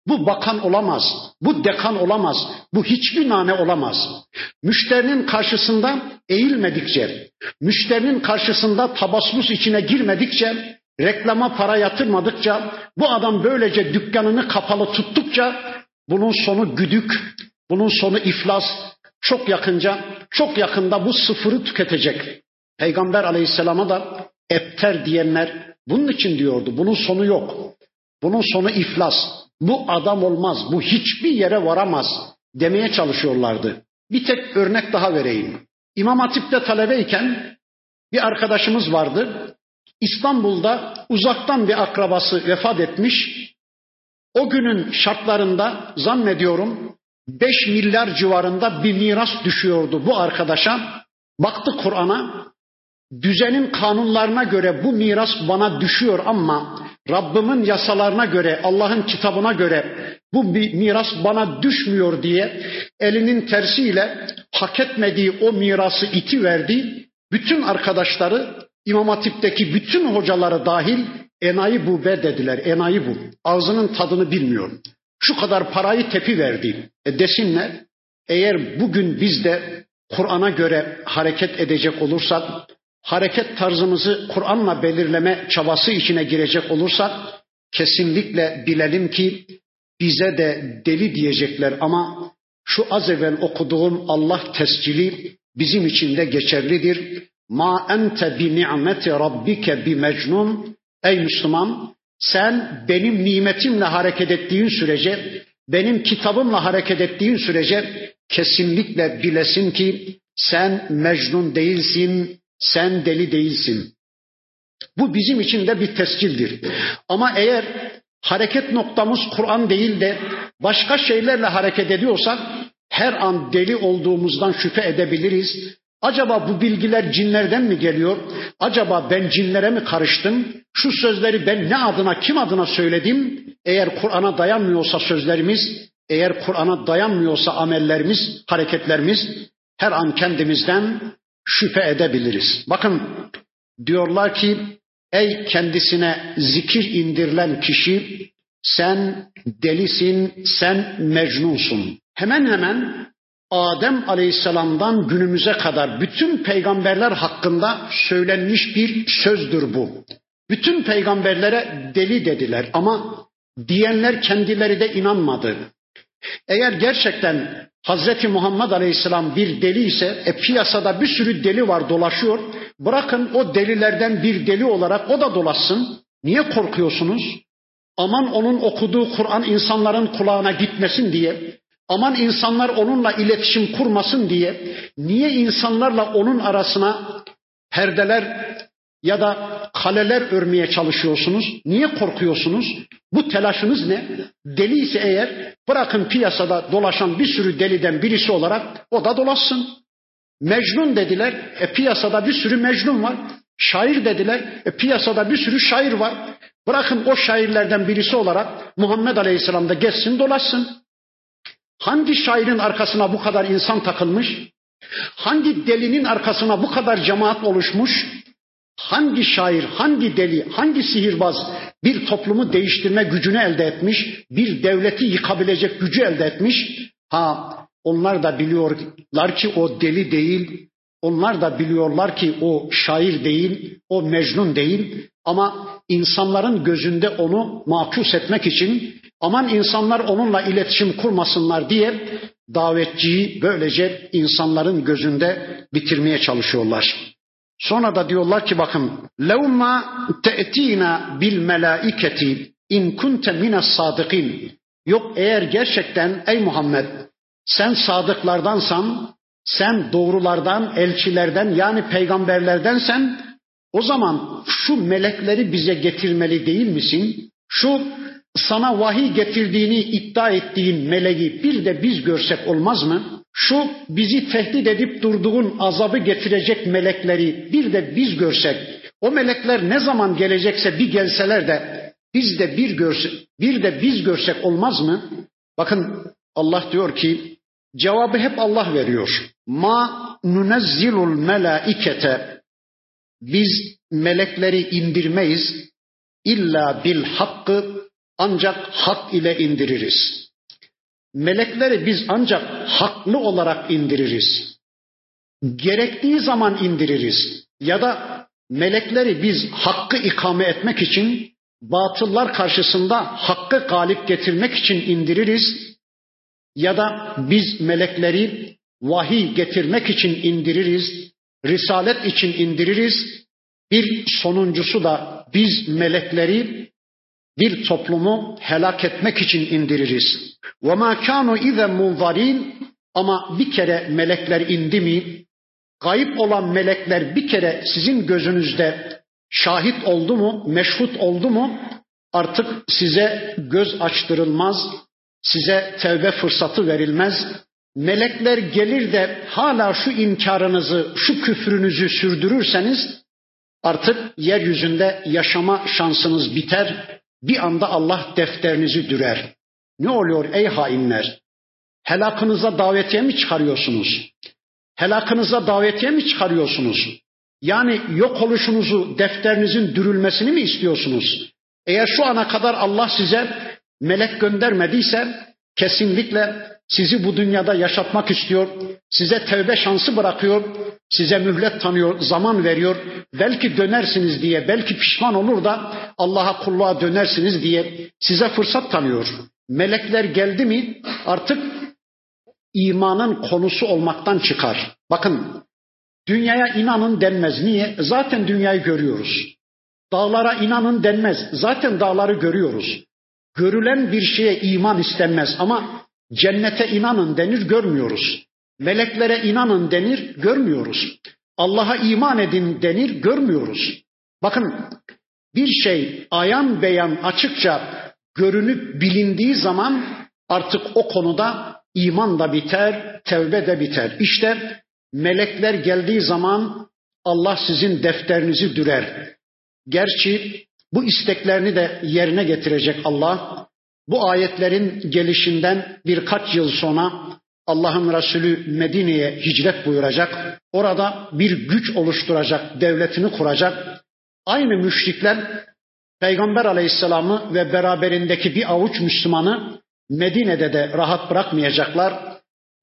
Bu bakan olamaz. Bu dekan olamaz. Bu hiçbir nane olamaz. Müşterinin karşısında eğilmedikçe, müşterinin karşısında tabasmus içine girmedikçe, reklama para yatırmadıkça, bu adam böylece dükkanını kapalı tuttukça bunun sonu güdük, bunun sonu iflas. Çok yakınca, çok yakında bu sıfırı tüketecek. Peygamber aleyhisselama da epter diyenler bunun için diyordu. Bunun sonu yok. Bunun sonu iflas. Bu adam olmaz, bu hiçbir yere varamaz demeye çalışıyorlardı. Bir tek örnek daha vereyim. İmam Hatip'te talebeyken bir arkadaşımız vardı. İstanbul'da uzaktan bir akrabası vefat etmiş. O günün şartlarında zannediyorum 5 milyar civarında bir miras düşüyordu bu arkadaşa. Baktı Kur'an'a. Düzenin kanunlarına göre bu miras bana düşüyor ama Rabbimin yasalarına göre, Allah'ın kitabına göre bu miras bana düşmüyor diye elinin tersiyle hak etmediği o mirası iti verdi. Bütün arkadaşları İmam Hatip'teki bütün hocaları dahil enayi bu be dediler. Enayi bu. Ağzının tadını bilmiyor. Şu kadar parayı tepi verdi. E desinler eğer bugün biz de Kur'an'a göre hareket edecek olursak, hareket tarzımızı Kur'an'la belirleme çabası içine girecek olursak kesinlikle bilelim ki bize de deli diyecekler ama şu az evvel okuduğum Allah tescili bizim için de geçerlidir. Ma ente bi ni'meti rabbike bi mecnun. Ey Müslüman sen benim nimetimle hareket ettiğin sürece, benim kitabımla hareket ettiğin sürece kesinlikle bilesin ki sen mecnun değilsin, sen deli değilsin. Bu bizim için de bir tescildir. Ama eğer hareket noktamız Kur'an değil de başka şeylerle hareket ediyorsak her an deli olduğumuzdan şüphe edebiliriz. Acaba bu bilgiler cinlerden mi geliyor? Acaba ben cinlere mi karıştım? Şu sözleri ben ne adına, kim adına söyledim? Eğer Kur'an'a dayanmıyorsa sözlerimiz, eğer Kur'an'a dayanmıyorsa amellerimiz, hareketlerimiz her an kendimizden şüphe edebiliriz. Bakın diyorlar ki ey kendisine zikir indirilen kişi sen delisin, sen mecnunsun. Hemen hemen Adem Aleyhisselam'dan günümüze kadar bütün peygamberler hakkında söylenmiş bir sözdür bu. Bütün peygamberlere deli dediler ama diyenler kendileri de inanmadı. Eğer gerçekten Hazreti Muhammed Aleyhisselam bir deli ise e, piyasada bir sürü deli var dolaşıyor. Bırakın o delilerden bir deli olarak o da dolaşsın. Niye korkuyorsunuz? Aman onun okuduğu Kur'an insanların kulağına gitmesin diye. Aman insanlar onunla iletişim kurmasın diye. Niye insanlarla onun arasına perdeler ya da kaleler örmeye çalışıyorsunuz? Niye korkuyorsunuz? Bu telaşınız ne? Deli ise eğer bırakın piyasada dolaşan bir sürü deliden birisi olarak o da dolaşsın. Mecnun dediler. E piyasada bir sürü mecnun var. Şair dediler. E piyasada bir sürü şair var. Bırakın o şairlerden birisi olarak Muhammed Aleyhisselam da geçsin dolaşsın. Hangi şairin arkasına bu kadar insan takılmış? Hangi delinin arkasına bu kadar cemaat oluşmuş? Hangi şair, hangi deli, hangi sihirbaz bir toplumu değiştirme gücünü elde etmiş, bir devleti yıkabilecek gücü elde etmiş? Ha, onlar da biliyorlar ki o deli değil, onlar da biliyorlar ki o şair değil, o mecnun değil ama insanların gözünde onu makus etmek için aman insanlar onunla iletişim kurmasınlar diye davetçiyi böylece insanların gözünde bitirmeye çalışıyorlar. Sonra da diyorlar ki bakın levma te'tina bil melaiketi in kunte sadıkin. Yok eğer gerçekten ey Muhammed sen sadıklardansan, sen doğrulardan, elçilerden yani peygamberlerdensen o zaman şu melekleri bize getirmeli değil misin? Şu sana vahiy getirdiğini iddia ettiğin meleği bir de biz görsek olmaz mı? şu bizi tehdit edip durduğun azabı getirecek melekleri bir de biz görsek, o melekler ne zaman gelecekse bir gelseler de biz de bir görse, bir de biz görsek olmaz mı? Bakın Allah diyor ki cevabı hep Allah veriyor. Ma nunezzilul melaikete biz melekleri indirmeyiz illa bil hakkı ancak hak ile indiririz. Melekleri biz ancak haklı olarak indiririz. Gerektiği zaman indiririz. Ya da melekleri biz hakkı ikame etmek için, batıllar karşısında hakkı galip getirmek için indiririz. Ya da biz melekleri vahiy getirmek için indiririz. Risalet için indiririz. Bir sonuncusu da biz melekleri bir toplumu helak etmek için indiririz. Ve ma kanu ize munzarin ama bir kere melekler indi mi? Gayip olan melekler bir kere sizin gözünüzde şahit oldu mu, meşhut oldu mu? Artık size göz açtırılmaz, size tevbe fırsatı verilmez. Melekler gelir de hala şu inkarınızı, şu küfrünüzü sürdürürseniz artık yeryüzünde yaşama şansınız biter, bir anda Allah defterinizi dürer. Ne oluyor ey hainler? Helakınıza davetiye mi çıkarıyorsunuz? Helakınıza davetiye mi çıkarıyorsunuz? Yani yok oluşunuzu, defterinizin dürülmesini mi istiyorsunuz? Eğer şu ana kadar Allah size melek göndermediyse kesinlikle sizi bu dünyada yaşatmak istiyor. Size tevbe şansı bırakıyor. Size mühlet tanıyor, zaman veriyor. Belki dönersiniz diye, belki pişman olur da Allah'a kulluğa dönersiniz diye size fırsat tanıyor. Melekler geldi mi artık imanın konusu olmaktan çıkar. Bakın dünyaya inanın denmez. Niye? Zaten dünyayı görüyoruz. Dağlara inanın denmez. Zaten dağları görüyoruz. Görülen bir şeye iman istenmez ama cennete inanın denir görmüyoruz. Meleklere inanın denir görmüyoruz. Allah'a iman edin denir görmüyoruz. Bakın bir şey ayan beyan açıkça görünüp bilindiği zaman artık o konuda iman da biter, tevbe de biter. İşte melekler geldiği zaman Allah sizin defterinizi dürer. Gerçi bu isteklerini de yerine getirecek Allah. Bu ayetlerin gelişinden birkaç yıl sonra Allah'ın Resulü Medine'ye hicret buyuracak. Orada bir güç oluşturacak, devletini kuracak. Aynı müşrikler Peygamber Aleyhisselam'ı ve beraberindeki bir avuç Müslümanı Medine'de de rahat bırakmayacaklar.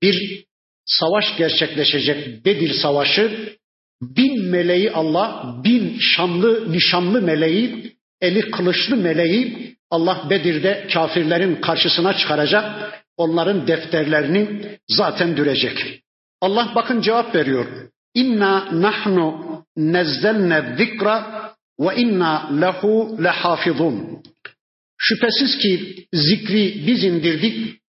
Bir savaş gerçekleşecek Bedir Savaşı. Bin meleği Allah, bin şanlı, nişanlı meleği, eli kılıçlı meleği Allah Bedir'de kafirlerin karşısına çıkaracak. Onların defterlerini zaten dürecek. Allah bakın cevap veriyor. İnna nahnu nezzelne zikra ve inna lehu lehafizun. Şüphesiz ki zikri biz indirdik,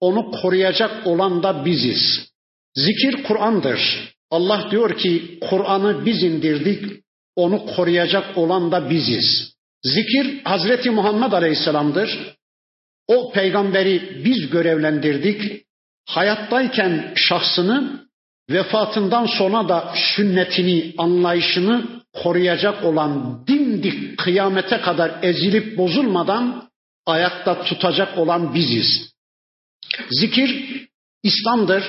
onu koruyacak olan da biziz. Zikir Kur'an'dır. Allah diyor ki Kur'an'ı biz indirdik, onu koruyacak olan da biziz. Zikir Hazreti Muhammed Aleyhisselam'dır. O peygamberi biz görevlendirdik. Hayattayken şahsını, vefatından sonra da sünnetini, anlayışını koruyacak olan dimdik kıyamete kadar ezilip bozulmadan ayakta tutacak olan biziz. Zikir İslam'dır.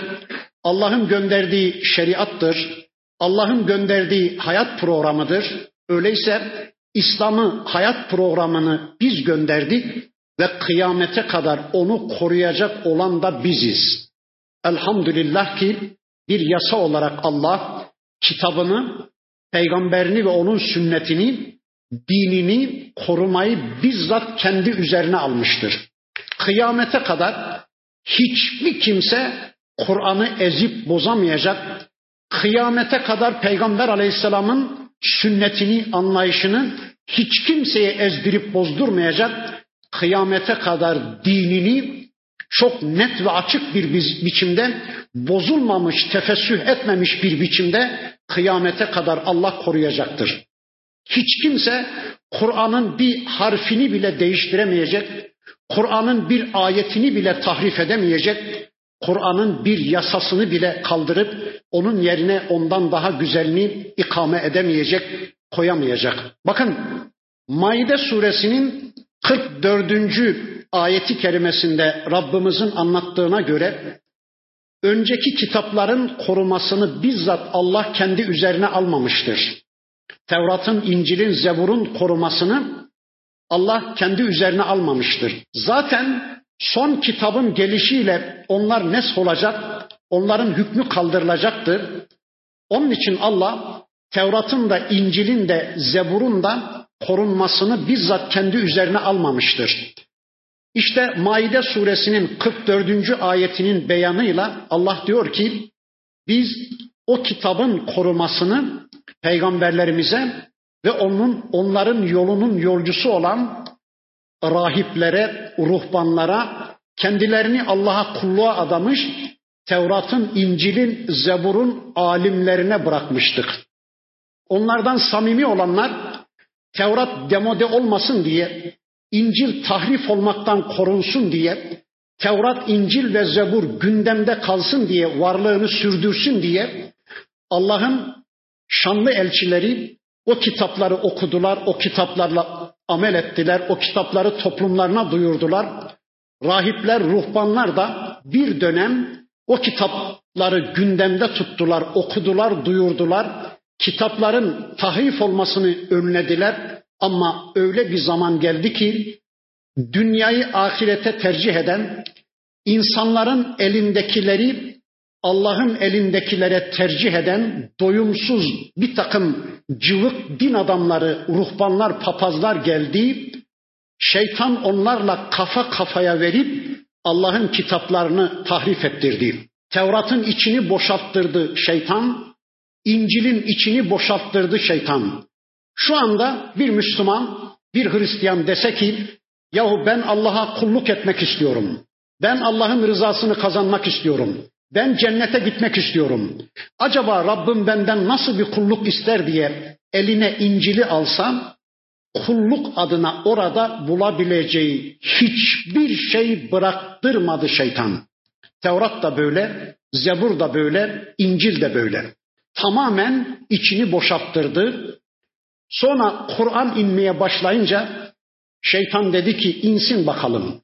Allah'ın gönderdiği şeriattır. Allah'ın gönderdiği hayat programıdır. Öyleyse İslam'ı hayat programını biz gönderdik ve kıyamete kadar onu koruyacak olan da biziz. Elhamdülillah ki bir yasa olarak Allah kitabını, peygamberini ve onun sünnetini, dinini korumayı bizzat kendi üzerine almıştır. Kıyamete kadar hiçbir kimse Kur'an'ı ezip bozamayacak. Kıyamete kadar Peygamber Aleyhisselam'ın sünnetini, anlayışını hiç kimseye ezdirip bozdurmayacak. Kıyamete kadar dinini çok net ve açık bir biçimde bozulmamış, tefessüh etmemiş bir biçimde kıyamete kadar Allah koruyacaktır. Hiç kimse Kur'an'ın bir harfini bile değiştiremeyecek, Kur'an'ın bir ayetini bile tahrif edemeyecek, Kur'an'ın bir yasasını bile kaldırıp onun yerine ondan daha güzelini ikame edemeyecek, koyamayacak. Bakın Maide suresinin 44. ayeti kerimesinde Rabbimizin anlattığına göre önceki kitapların korumasını bizzat Allah kendi üzerine almamıştır. Tevrat'ın, İncil'in, Zebur'un korumasını Allah kendi üzerine almamıştır. Zaten son kitabın gelişiyle onlar nes olacak, onların hükmü kaldırılacaktır. Onun için Allah Tevrat'ın da, İncil'in de, Zebur'un da korunmasını bizzat kendi üzerine almamıştır. İşte Maide suresinin 44. ayetinin beyanıyla Allah diyor ki biz o kitabın korumasını peygamberlerimize ve onun onların yolunun yolcusu olan rahiplere, ruhbanlara, kendilerini Allah'a kulluğa adamış Tevrat'ın, İncil'in, Zebur'un alimlerine bırakmıştık. Onlardan samimi olanlar Tevrat demode olmasın diye İncil tahrif olmaktan korunsun diye, Tevrat, İncil ve Zebur gündemde kalsın diye, varlığını sürdürsün diye Allah'ın şanlı elçileri o kitapları okudular, o kitaplarla amel ettiler, o kitapları toplumlarına duyurdular. Rahipler, ruhbanlar da bir dönem o kitapları gündemde tuttular, okudular, duyurdular. Kitapların tahrif olmasını önlediler ama öyle bir zaman geldi ki dünyayı ahirete tercih eden, insanların elindekileri Allah'ın elindekilere tercih eden doyumsuz bir takım cıvık din adamları, ruhbanlar, papazlar geldi. Şeytan onlarla kafa kafaya verip Allah'ın kitaplarını tahrif ettirdi. Tevrat'ın içini boşalttırdı şeytan, İncil'in içini boşalttırdı şeytan. Şu anda bir Müslüman, bir Hristiyan dese ki, yahu ben Allah'a kulluk etmek istiyorum. Ben Allah'ın rızasını kazanmak istiyorum. Ben cennete gitmek istiyorum. Acaba Rabbim benden nasıl bir kulluk ister diye eline İncil'i alsam kulluk adına orada bulabileceği hiçbir şey bıraktırmadı şeytan. Tevrat da böyle, Zebur da böyle, İncil de böyle. Tamamen içini boşalttırdı. Sonra Kur'an inmeye başlayınca şeytan dedi ki insin bakalım.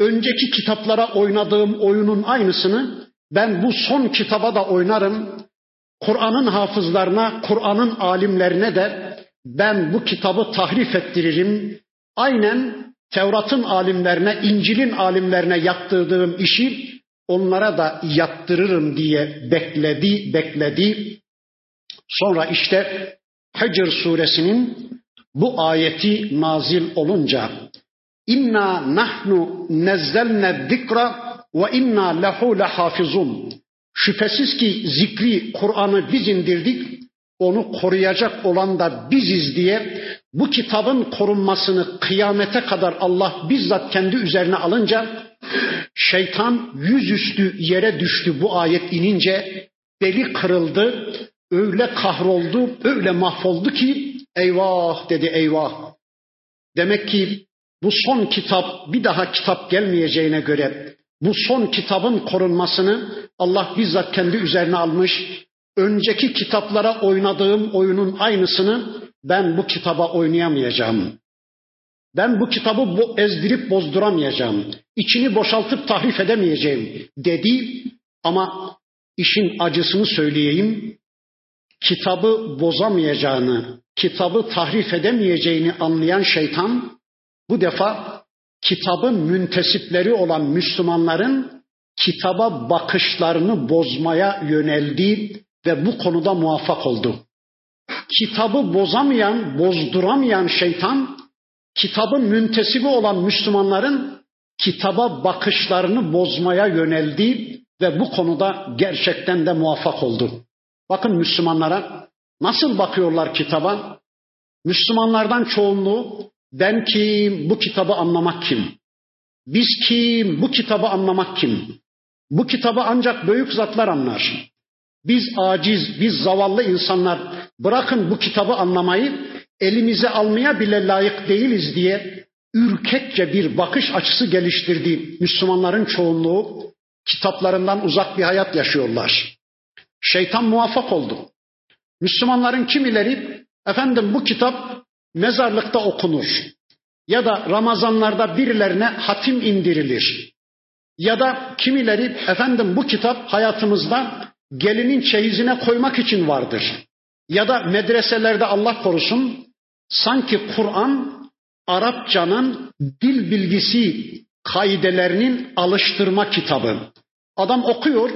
Önceki kitaplara oynadığım oyunun aynısını ben bu son kitaba da oynarım. Kur'an'ın hafızlarına, Kur'an'ın alimlerine de ben bu kitabı tahrif ettiririm. Aynen Tevrat'ın alimlerine, İncil'in alimlerine yaptırdığım işi onlara da yattırırım diye bekledi, bekledi. Sonra işte Hicr suresinin bu ayeti nazil olunca inna nahnu nezzelne zikra ve inna lehu lehafizun. Şüphesiz ki zikri Kur'an'ı biz indirdik. Onu koruyacak olan da biziz diye bu kitabın korunmasını kıyamete kadar Allah bizzat kendi üzerine alınca şeytan yüzüstü yere düştü bu ayet inince beli kırıldı öyle kahroldu öyle mahvoldu ki eyvah dedi eyvah demek ki bu son kitap bir daha kitap gelmeyeceğine göre bu son kitabın korunmasını Allah bizzat kendi üzerine almış. Önceki kitaplara oynadığım oyunun aynısını ben bu kitaba oynayamayacağım. Ben bu kitabı ezdirip bozduramayacağım. İçini boşaltıp tahrif edemeyeceğim dedi ama işin acısını söyleyeyim. Kitabı bozamayacağını, kitabı tahrif edemeyeceğini anlayan şeytan bu defa kitabın müntesipleri olan Müslümanların kitaba bakışlarını bozmaya yöneldi ve bu konuda muvaffak oldu. Kitabı bozamayan, bozduramayan şeytan, kitabın müntesibi olan Müslümanların kitaba bakışlarını bozmaya yöneldi ve bu konuda gerçekten de muvaffak oldu. Bakın Müslümanlara nasıl bakıyorlar kitaba? Müslümanlardan çoğunluğu ben kim? Bu kitabı anlamak kim? Biz kim? Bu kitabı anlamak kim? Bu kitabı ancak büyük zatlar anlar. Biz aciz, biz zavallı insanlar bırakın bu kitabı anlamayı elimize almaya bile layık değiliz diye ürkekçe bir bakış açısı geliştirdi. Müslümanların çoğunluğu kitaplarından uzak bir hayat yaşıyorlar. Şeytan muvaffak oldu. Müslümanların kimileri efendim bu kitap mezarlıkta okunur. Ya da Ramazanlarda birilerine hatim indirilir. Ya da kimileri efendim bu kitap hayatımızda gelinin çeyizine koymak için vardır. Ya da medreselerde Allah korusun sanki Kur'an Arapçanın dil bilgisi kaidelerinin alıştırma kitabı. Adam okuyor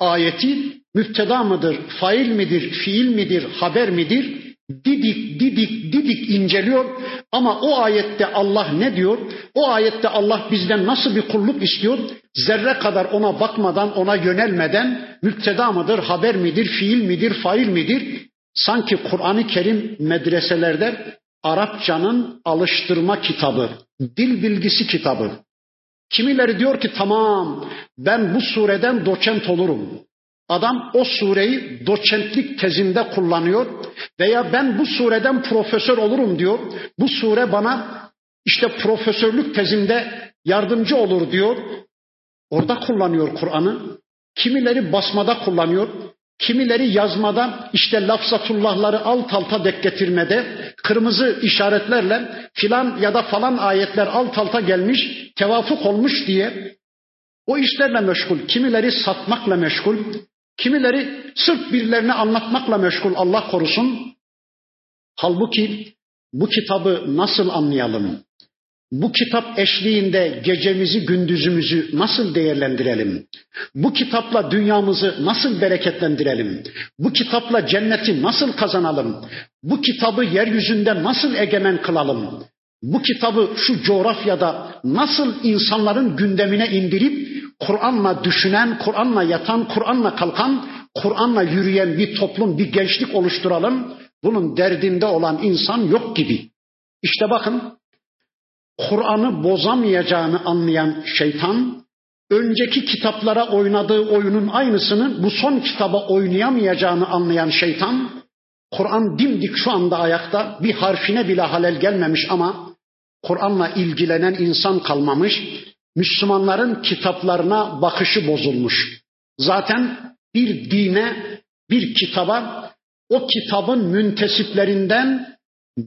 ayeti müfteda mıdır, fail midir, fiil midir, haber midir? Didik didik didik inceliyor ama o ayette Allah ne diyor? O ayette Allah bizden nasıl bir kulluk istiyor? Zerre kadar ona bakmadan, ona yönelmeden müpteda mıdır, haber midir, fiil midir, fail midir? Sanki Kur'an-ı Kerim medreselerde Arapçanın alıştırma kitabı, dil bilgisi kitabı. Kimileri diyor ki tamam ben bu sureden doçent olurum. Adam o sureyi doçentlik tezinde kullanıyor veya ben bu sureden profesör olurum diyor. Bu sure bana işte profesörlük tezinde yardımcı olur diyor. Orada kullanıyor Kur'an'ı. Kimileri basmada kullanıyor. Kimileri yazmada işte lafzatullahları alt alta dek getirmede kırmızı işaretlerle filan ya da falan ayetler alt alta gelmiş, tevafuk olmuş diye o işlerle meşgul. Kimileri satmakla meşgul. Kimileri sırf birilerine anlatmakla meşgul Allah korusun. Halbuki bu kitabı nasıl anlayalım? Bu kitap eşliğinde gecemizi gündüzümüzü nasıl değerlendirelim? Bu kitapla dünyamızı nasıl bereketlendirelim? Bu kitapla cenneti nasıl kazanalım? Bu kitabı yeryüzünde nasıl egemen kılalım? Bu kitabı şu coğrafyada nasıl insanların gündemine indirip Kur'an'la düşünen, Kur'an'la yatan, Kur'an'la kalkan, Kur'an'la yürüyen bir toplum, bir gençlik oluşturalım. Bunun derdinde olan insan yok gibi. İşte bakın Kur'an'ı bozamayacağını anlayan şeytan, önceki kitaplara oynadığı oyunun aynısını bu son kitaba oynayamayacağını anlayan şeytan, Kur'an dimdik şu anda ayakta, bir harfine bile halel gelmemiş ama Kur'an'la ilgilenen insan kalmamış, Müslümanların kitaplarına bakışı bozulmuş. Zaten bir dine, bir kitaba, o kitabın müntesiplerinden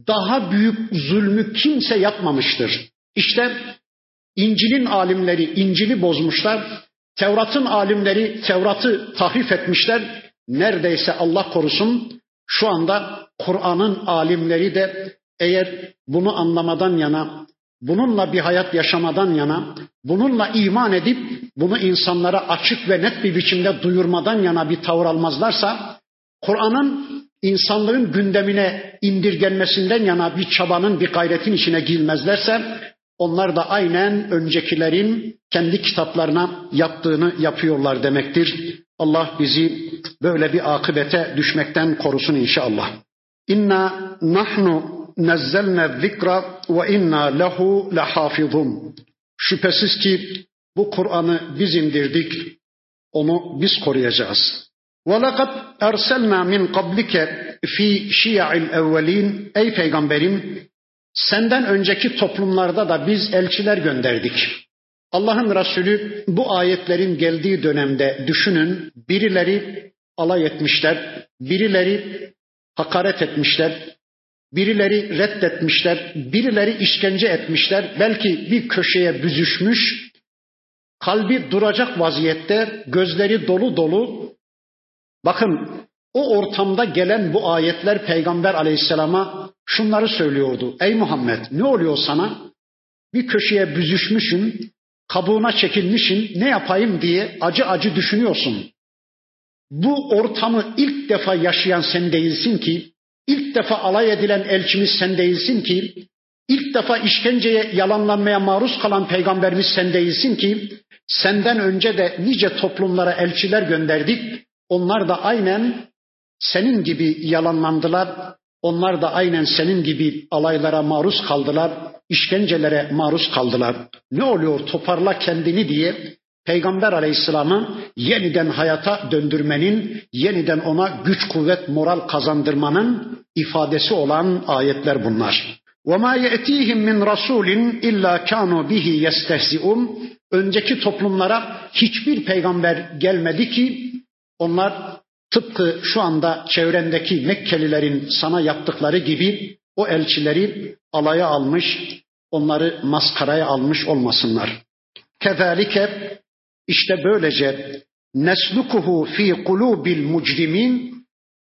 daha büyük zulmü kimse yapmamıştır. İşte İncil'in alimleri İncil'i bozmuşlar. Tevrat'ın alimleri Tevrat'ı tahrif etmişler. Neredeyse Allah korusun şu anda Kur'an'ın alimleri de eğer bunu anlamadan yana, bununla bir hayat yaşamadan yana, bununla iman edip bunu insanlara açık ve net bir biçimde duyurmadan yana bir tavır almazlarsa, Kur'an'ın insanlığın gündemine indirgenmesinden yana bir çabanın, bir gayretin içine girmezlerse, onlar da aynen öncekilerin kendi kitaplarına yaptığını yapıyorlar demektir. Allah bizi böyle bir akıbete düşmekten korusun inşallah. İnna nahnu nezzelne zikra ve inna lehu lehafizun. Şüphesiz ki bu Kur'an'ı biz indirdik, onu biz koruyacağız. وَلَقَدْ اَرْسَلْنَا مِنْ قَبْلِكَ ف۪ي شِيَعِ الْاَوَّلِينَ Ey peygamberim, senden önceki toplumlarda da biz elçiler gönderdik. Allah'ın Resulü bu ayetlerin geldiği dönemde düşünün, birileri alay etmişler, birileri hakaret etmişler, Birileri reddetmişler, birileri işkence etmişler, belki bir köşeye büzüşmüş, kalbi duracak vaziyette, gözleri dolu dolu. Bakın o ortamda gelen bu ayetler Peygamber aleyhisselama şunları söylüyordu. Ey Muhammed ne oluyor sana? Bir köşeye büzüşmüşsün, kabuğuna çekilmişsin, ne yapayım diye acı acı düşünüyorsun. Bu ortamı ilk defa yaşayan sen değilsin ki İlk defa alay edilen elçimiz sen değilsin ki, ilk defa işkenceye, yalanlanmaya maruz kalan peygamberimiz sen değilsin ki, senden önce de nice toplumlara elçiler gönderdik. Onlar da aynen senin gibi yalanlandılar. Onlar da aynen senin gibi alaylara maruz kaldılar, işkencelere maruz kaldılar. Ne oluyor toparla kendini diye Peygamber Aleyhisselam'ı yeniden hayata döndürmenin, yeniden ona güç, kuvvet, moral kazandırmanın ifadesi olan ayetler bunlar. وَمَا يَأْتِيهِمْ مِنْ رَسُولٍ اِلَّا كَانُوا بِهِ يَسْتَهْزِئُونَ Önceki toplumlara hiçbir peygamber gelmedi ki onlar tıpkı şu anda çevrendeki Mekkelilerin sana yaptıkları gibi o elçileri alaya almış, onları maskaraya almış olmasınlar. Kezalike işte böylece neslukuhu fi kulubil mucrimin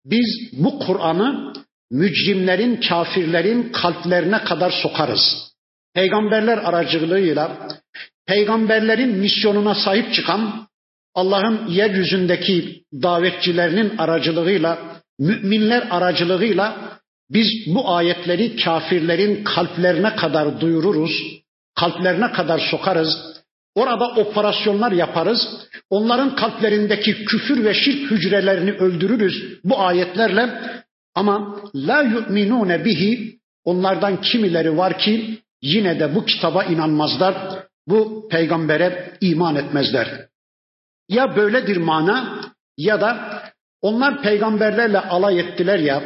biz bu Kur'an'ı mücrimlerin, kafirlerin kalplerine kadar sokarız. Peygamberler aracılığıyla peygamberlerin misyonuna sahip çıkan Allah'ın yeryüzündeki davetçilerinin aracılığıyla, müminler aracılığıyla biz bu ayetleri kafirlerin kalplerine kadar duyururuz, kalplerine kadar sokarız. Orada operasyonlar yaparız. Onların kalplerindeki küfür ve şirk hücrelerini öldürürüz bu ayetlerle. Ama la yu'minune bihi onlardan kimileri var ki yine de bu kitaba inanmazlar. Bu peygambere iman etmezler. Ya böyledir mana ya da onlar peygamberlerle alay ettiler ya,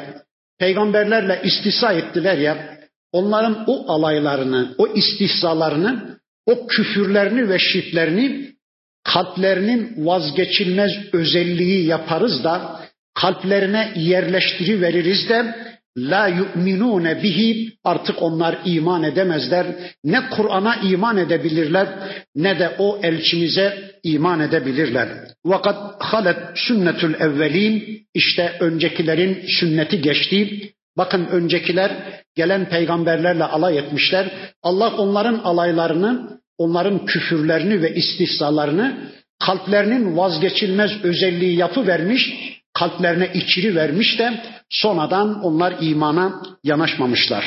peygamberlerle istihza ettiler ya, onların o alaylarını, o istihzalarını o küfürlerini ve şirklerini kalplerinin vazgeçilmez özelliği yaparız da kalplerine yerleştiri veririz de la yu'minune bihi artık onlar iman edemezler. Ne Kur'an'a iman edebilirler ne de o elçimize iman edebilirler. Vakat halet sünnetul evvelin işte öncekilerin sünneti geçti. Bakın öncekiler gelen peygamberlerle alay etmişler. Allah onların alaylarını, onların küfürlerini ve istihzalarını kalplerinin vazgeçilmez özelliği yapı vermiş, kalplerine içiri vermiş de sonradan onlar imana yanaşmamışlar.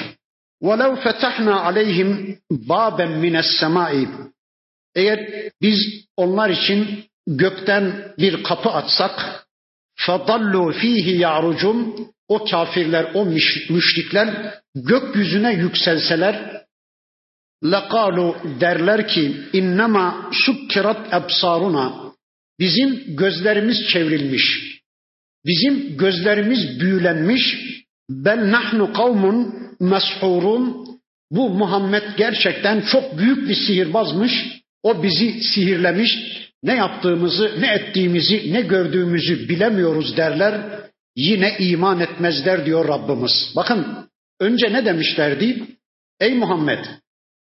وَلَوْ فَتَحْنَا عَلَيْهِمْ بَابًا مِنَ السَّمَاءِ Eğer biz onlar için gökten bir kapı açsak فَضَلُّوا ف۪يهِ يَعْرُجُونَ O kafirler, o müşrikler gökyüzüne yükselseler لَقَالُوا derler ki innema sukkirat ebsaruna bizim gözlerimiz çevrilmiş Bizim gözlerimiz büyülenmiş. Bel nahnu kavmun meshurun. Bu Muhammed gerçekten çok büyük bir sihirbazmış. O bizi sihirlemiş. Ne yaptığımızı, ne ettiğimizi, ne gördüğümüzü bilemiyoruz derler. Yine iman etmezler diyor Rabbimiz. Bakın önce ne demişlerdi? Ey Muhammed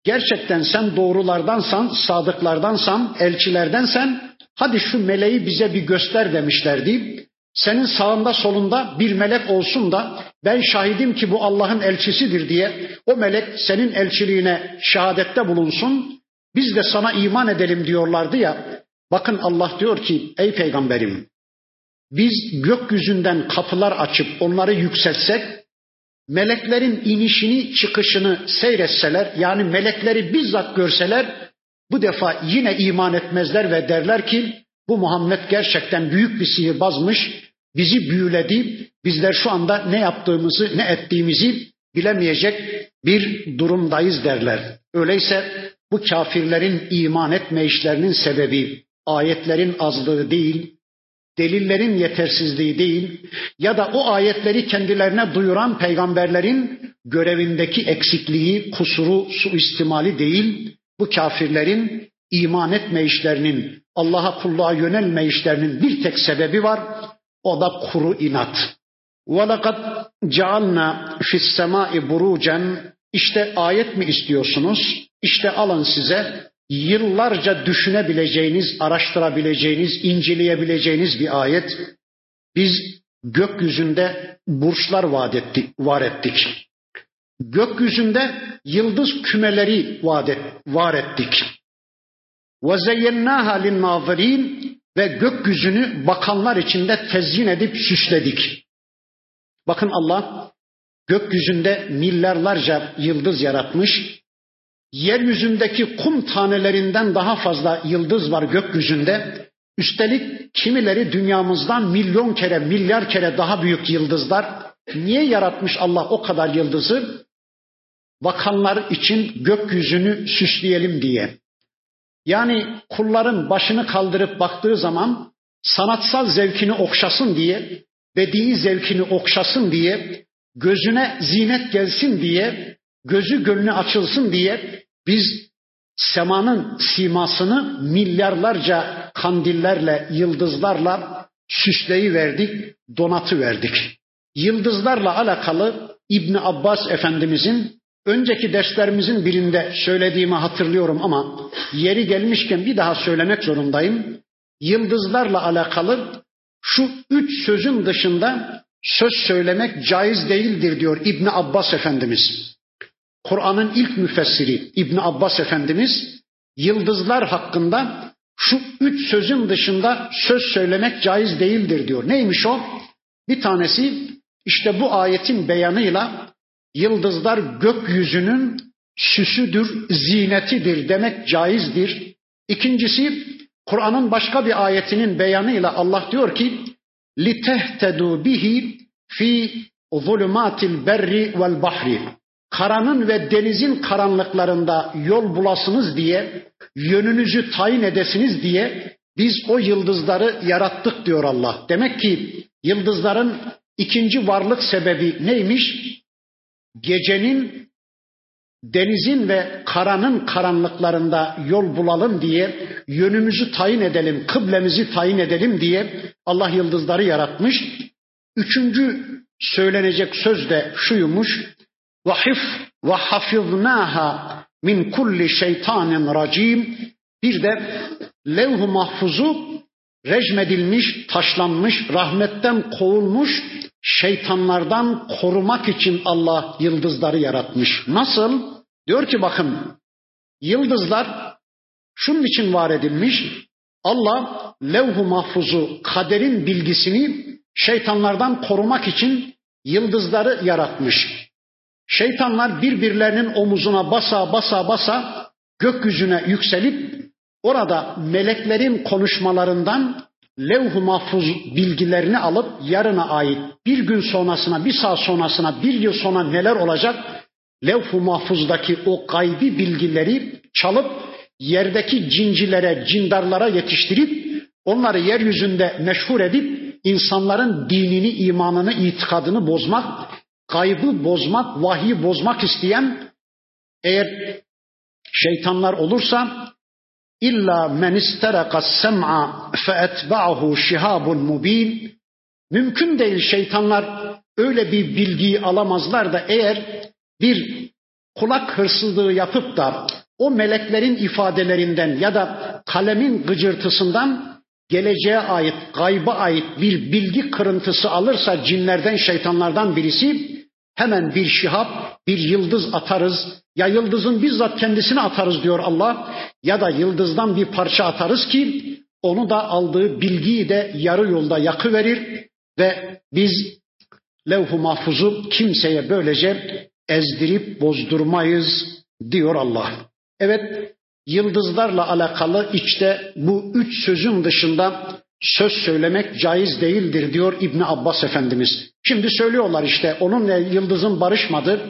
gerçekten sen doğrulardansan, sadıklardansan, elçilerdensen hadi şu meleği bize bir göster demişlerdi. Senin sağında solunda bir melek olsun da ben şahidim ki bu Allah'ın elçisidir diye o melek senin elçiliğine şehadette bulunsun. Biz de sana iman edelim diyorlardı ya. Bakın Allah diyor ki ey peygamberim biz gökyüzünden kapılar açıp onları yükseltsek meleklerin inişini çıkışını seyretseler yani melekleri bizzat görseler bu defa yine iman etmezler ve derler ki bu Muhammed gerçekten büyük bir sihirbazmış bizi büyüledi. Bizler şu anda ne yaptığımızı, ne ettiğimizi bilemeyecek bir durumdayız derler. Öyleyse bu kafirlerin iman etme işlerinin sebebi ayetlerin azlığı değil, delillerin yetersizliği değil ya da o ayetleri kendilerine duyuran peygamberlerin görevindeki eksikliği, kusuru, suistimali değil, bu kafirlerin iman etme işlerinin, Allah'a kulluğa yönelme işlerinin bir tek sebebi var. O da kuru inat. وَلَقَدْ جَعَلْنَا فِي السَّمَاءِ بُرُوجًا İşte ayet mi istiyorsunuz? İşte alın size yıllarca düşünebileceğiniz, araştırabileceğiniz, inceleyebileceğiniz bir ayet. Biz gökyüzünde burçlar vaat ettik, var ettik. Gökyüzünde yıldız kümeleri vaat et, var ettik. وَزَيَّنَّاهَا لِلنَّاظِرِينَ ve gökyüzünü bakanlar içinde tezyin edip süsledik. Bakın Allah gökyüzünde milyarlarca yıldız yaratmış. Yeryüzündeki kum tanelerinden daha fazla yıldız var gökyüzünde. Üstelik kimileri dünyamızdan milyon kere, milyar kere daha büyük yıldızlar. Niye yaratmış Allah o kadar yıldızı? Bakanlar için gökyüzünü süsleyelim diye. Yani kulların başını kaldırıp baktığı zaman sanatsal zevkini okşasın diye, bedi zevkini okşasın diye, gözüne zinet gelsin diye, gözü gönlü açılsın diye biz semanın simasını milyarlarca kandillerle, yıldızlarla süsleyi verdik, donatı verdik. Yıldızlarla alakalı İbni Abbas Efendimizin Önceki derslerimizin birinde söylediğimi hatırlıyorum ama yeri gelmişken bir daha söylemek zorundayım. Yıldızlarla alakalı şu üç sözün dışında söz söylemek caiz değildir diyor İbni Abbas Efendimiz. Kur'an'ın ilk müfessiri İbni Abbas Efendimiz yıldızlar hakkında şu üç sözün dışında söz söylemek caiz değildir diyor. Neymiş o? Bir tanesi işte bu ayetin beyanıyla Yıldızlar gökyüzünün süsüdür, zinetidir demek caizdir. İkincisi Kur'an'ın başka bir ayetinin beyanıyla Allah diyor ki لِتَهْتَدُوا bihi fi zulumatil berri vel bahri. Karanın ve denizin karanlıklarında yol bulasınız diye, yönünüzü tayin edesiniz diye biz o yıldızları yarattık diyor Allah. Demek ki yıldızların ikinci varlık sebebi neymiş? Gecenin denizin ve karanın karanlıklarında yol bulalım diye, yönümüzü tayin edelim, kıblemizi tayin edelim diye Allah yıldızları yaratmış. Üçüncü söylenecek söz de şuymuş. Vahif ve hafiznaha min kulli şeytanin racim. Bir de levh-u mahfuzu rejmedilmiş, taşlanmış, rahmetten kovulmuş şeytanlardan korumak için Allah yıldızları yaratmış. Nasıl? Diyor ki bakın yıldızlar şunun için var edilmiş. Allah levh-u mahfuzu, kaderin bilgisini şeytanlardan korumak için yıldızları yaratmış. Şeytanlar birbirlerinin omuzuna basa basa basa gökyüzüne yükselip orada meleklerin konuşmalarından levh-u mahfuz bilgilerini alıp yarına ait bir gün sonrasına, bir saat sonrasına, bir yıl sonra neler olacak? Levh-u mahfuzdaki o gaybi bilgileri çalıp yerdeki cincilere, cindarlara yetiştirip onları yeryüzünde meşhur edip insanların dinini, imanını, itikadını bozmak, kaybı bozmak, vahyi bozmak isteyen eğer şeytanlar olursa illa men isteraka sem'a fe etba'hu şihabun mubin mümkün değil şeytanlar öyle bir bilgiyi alamazlar da eğer bir kulak hırsızlığı yapıp da o meleklerin ifadelerinden ya da kalemin gıcırtısından geleceğe ait, gayba ait bir bilgi kırıntısı alırsa cinlerden, şeytanlardan birisi hemen bir şihap, bir yıldız atarız. Ya yıldızın bizzat kendisini atarız diyor Allah ya da yıldızdan bir parça atarız ki onu da aldığı bilgiyi de yarı yolda yakıverir ve biz levh-u mahfuzu kimseye böylece ezdirip bozdurmayız diyor Allah. Evet yıldızlarla alakalı işte bu üç sözün dışında söz söylemek caiz değildir diyor İbn Abbas Efendimiz. Şimdi söylüyorlar işte onunla yıldızın barışmadı.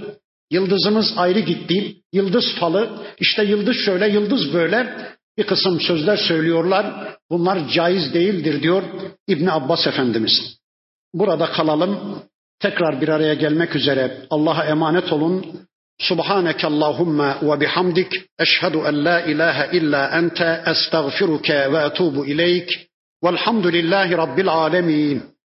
Yıldızımız ayrı gitti. Yıldız falı işte yıldız şöyle yıldız böyle bir kısım sözler söylüyorlar. Bunlar caiz değildir diyor İbn Abbas Efendimiz. Burada kalalım. Tekrar bir araya gelmek üzere Allah'a emanet olun. Subhaneke Allahumma ve bihamdik eşhedü en la ilahe illa ente estağfiruke ve etubu ileyk. Velhamdülillahi Rabbil alemin.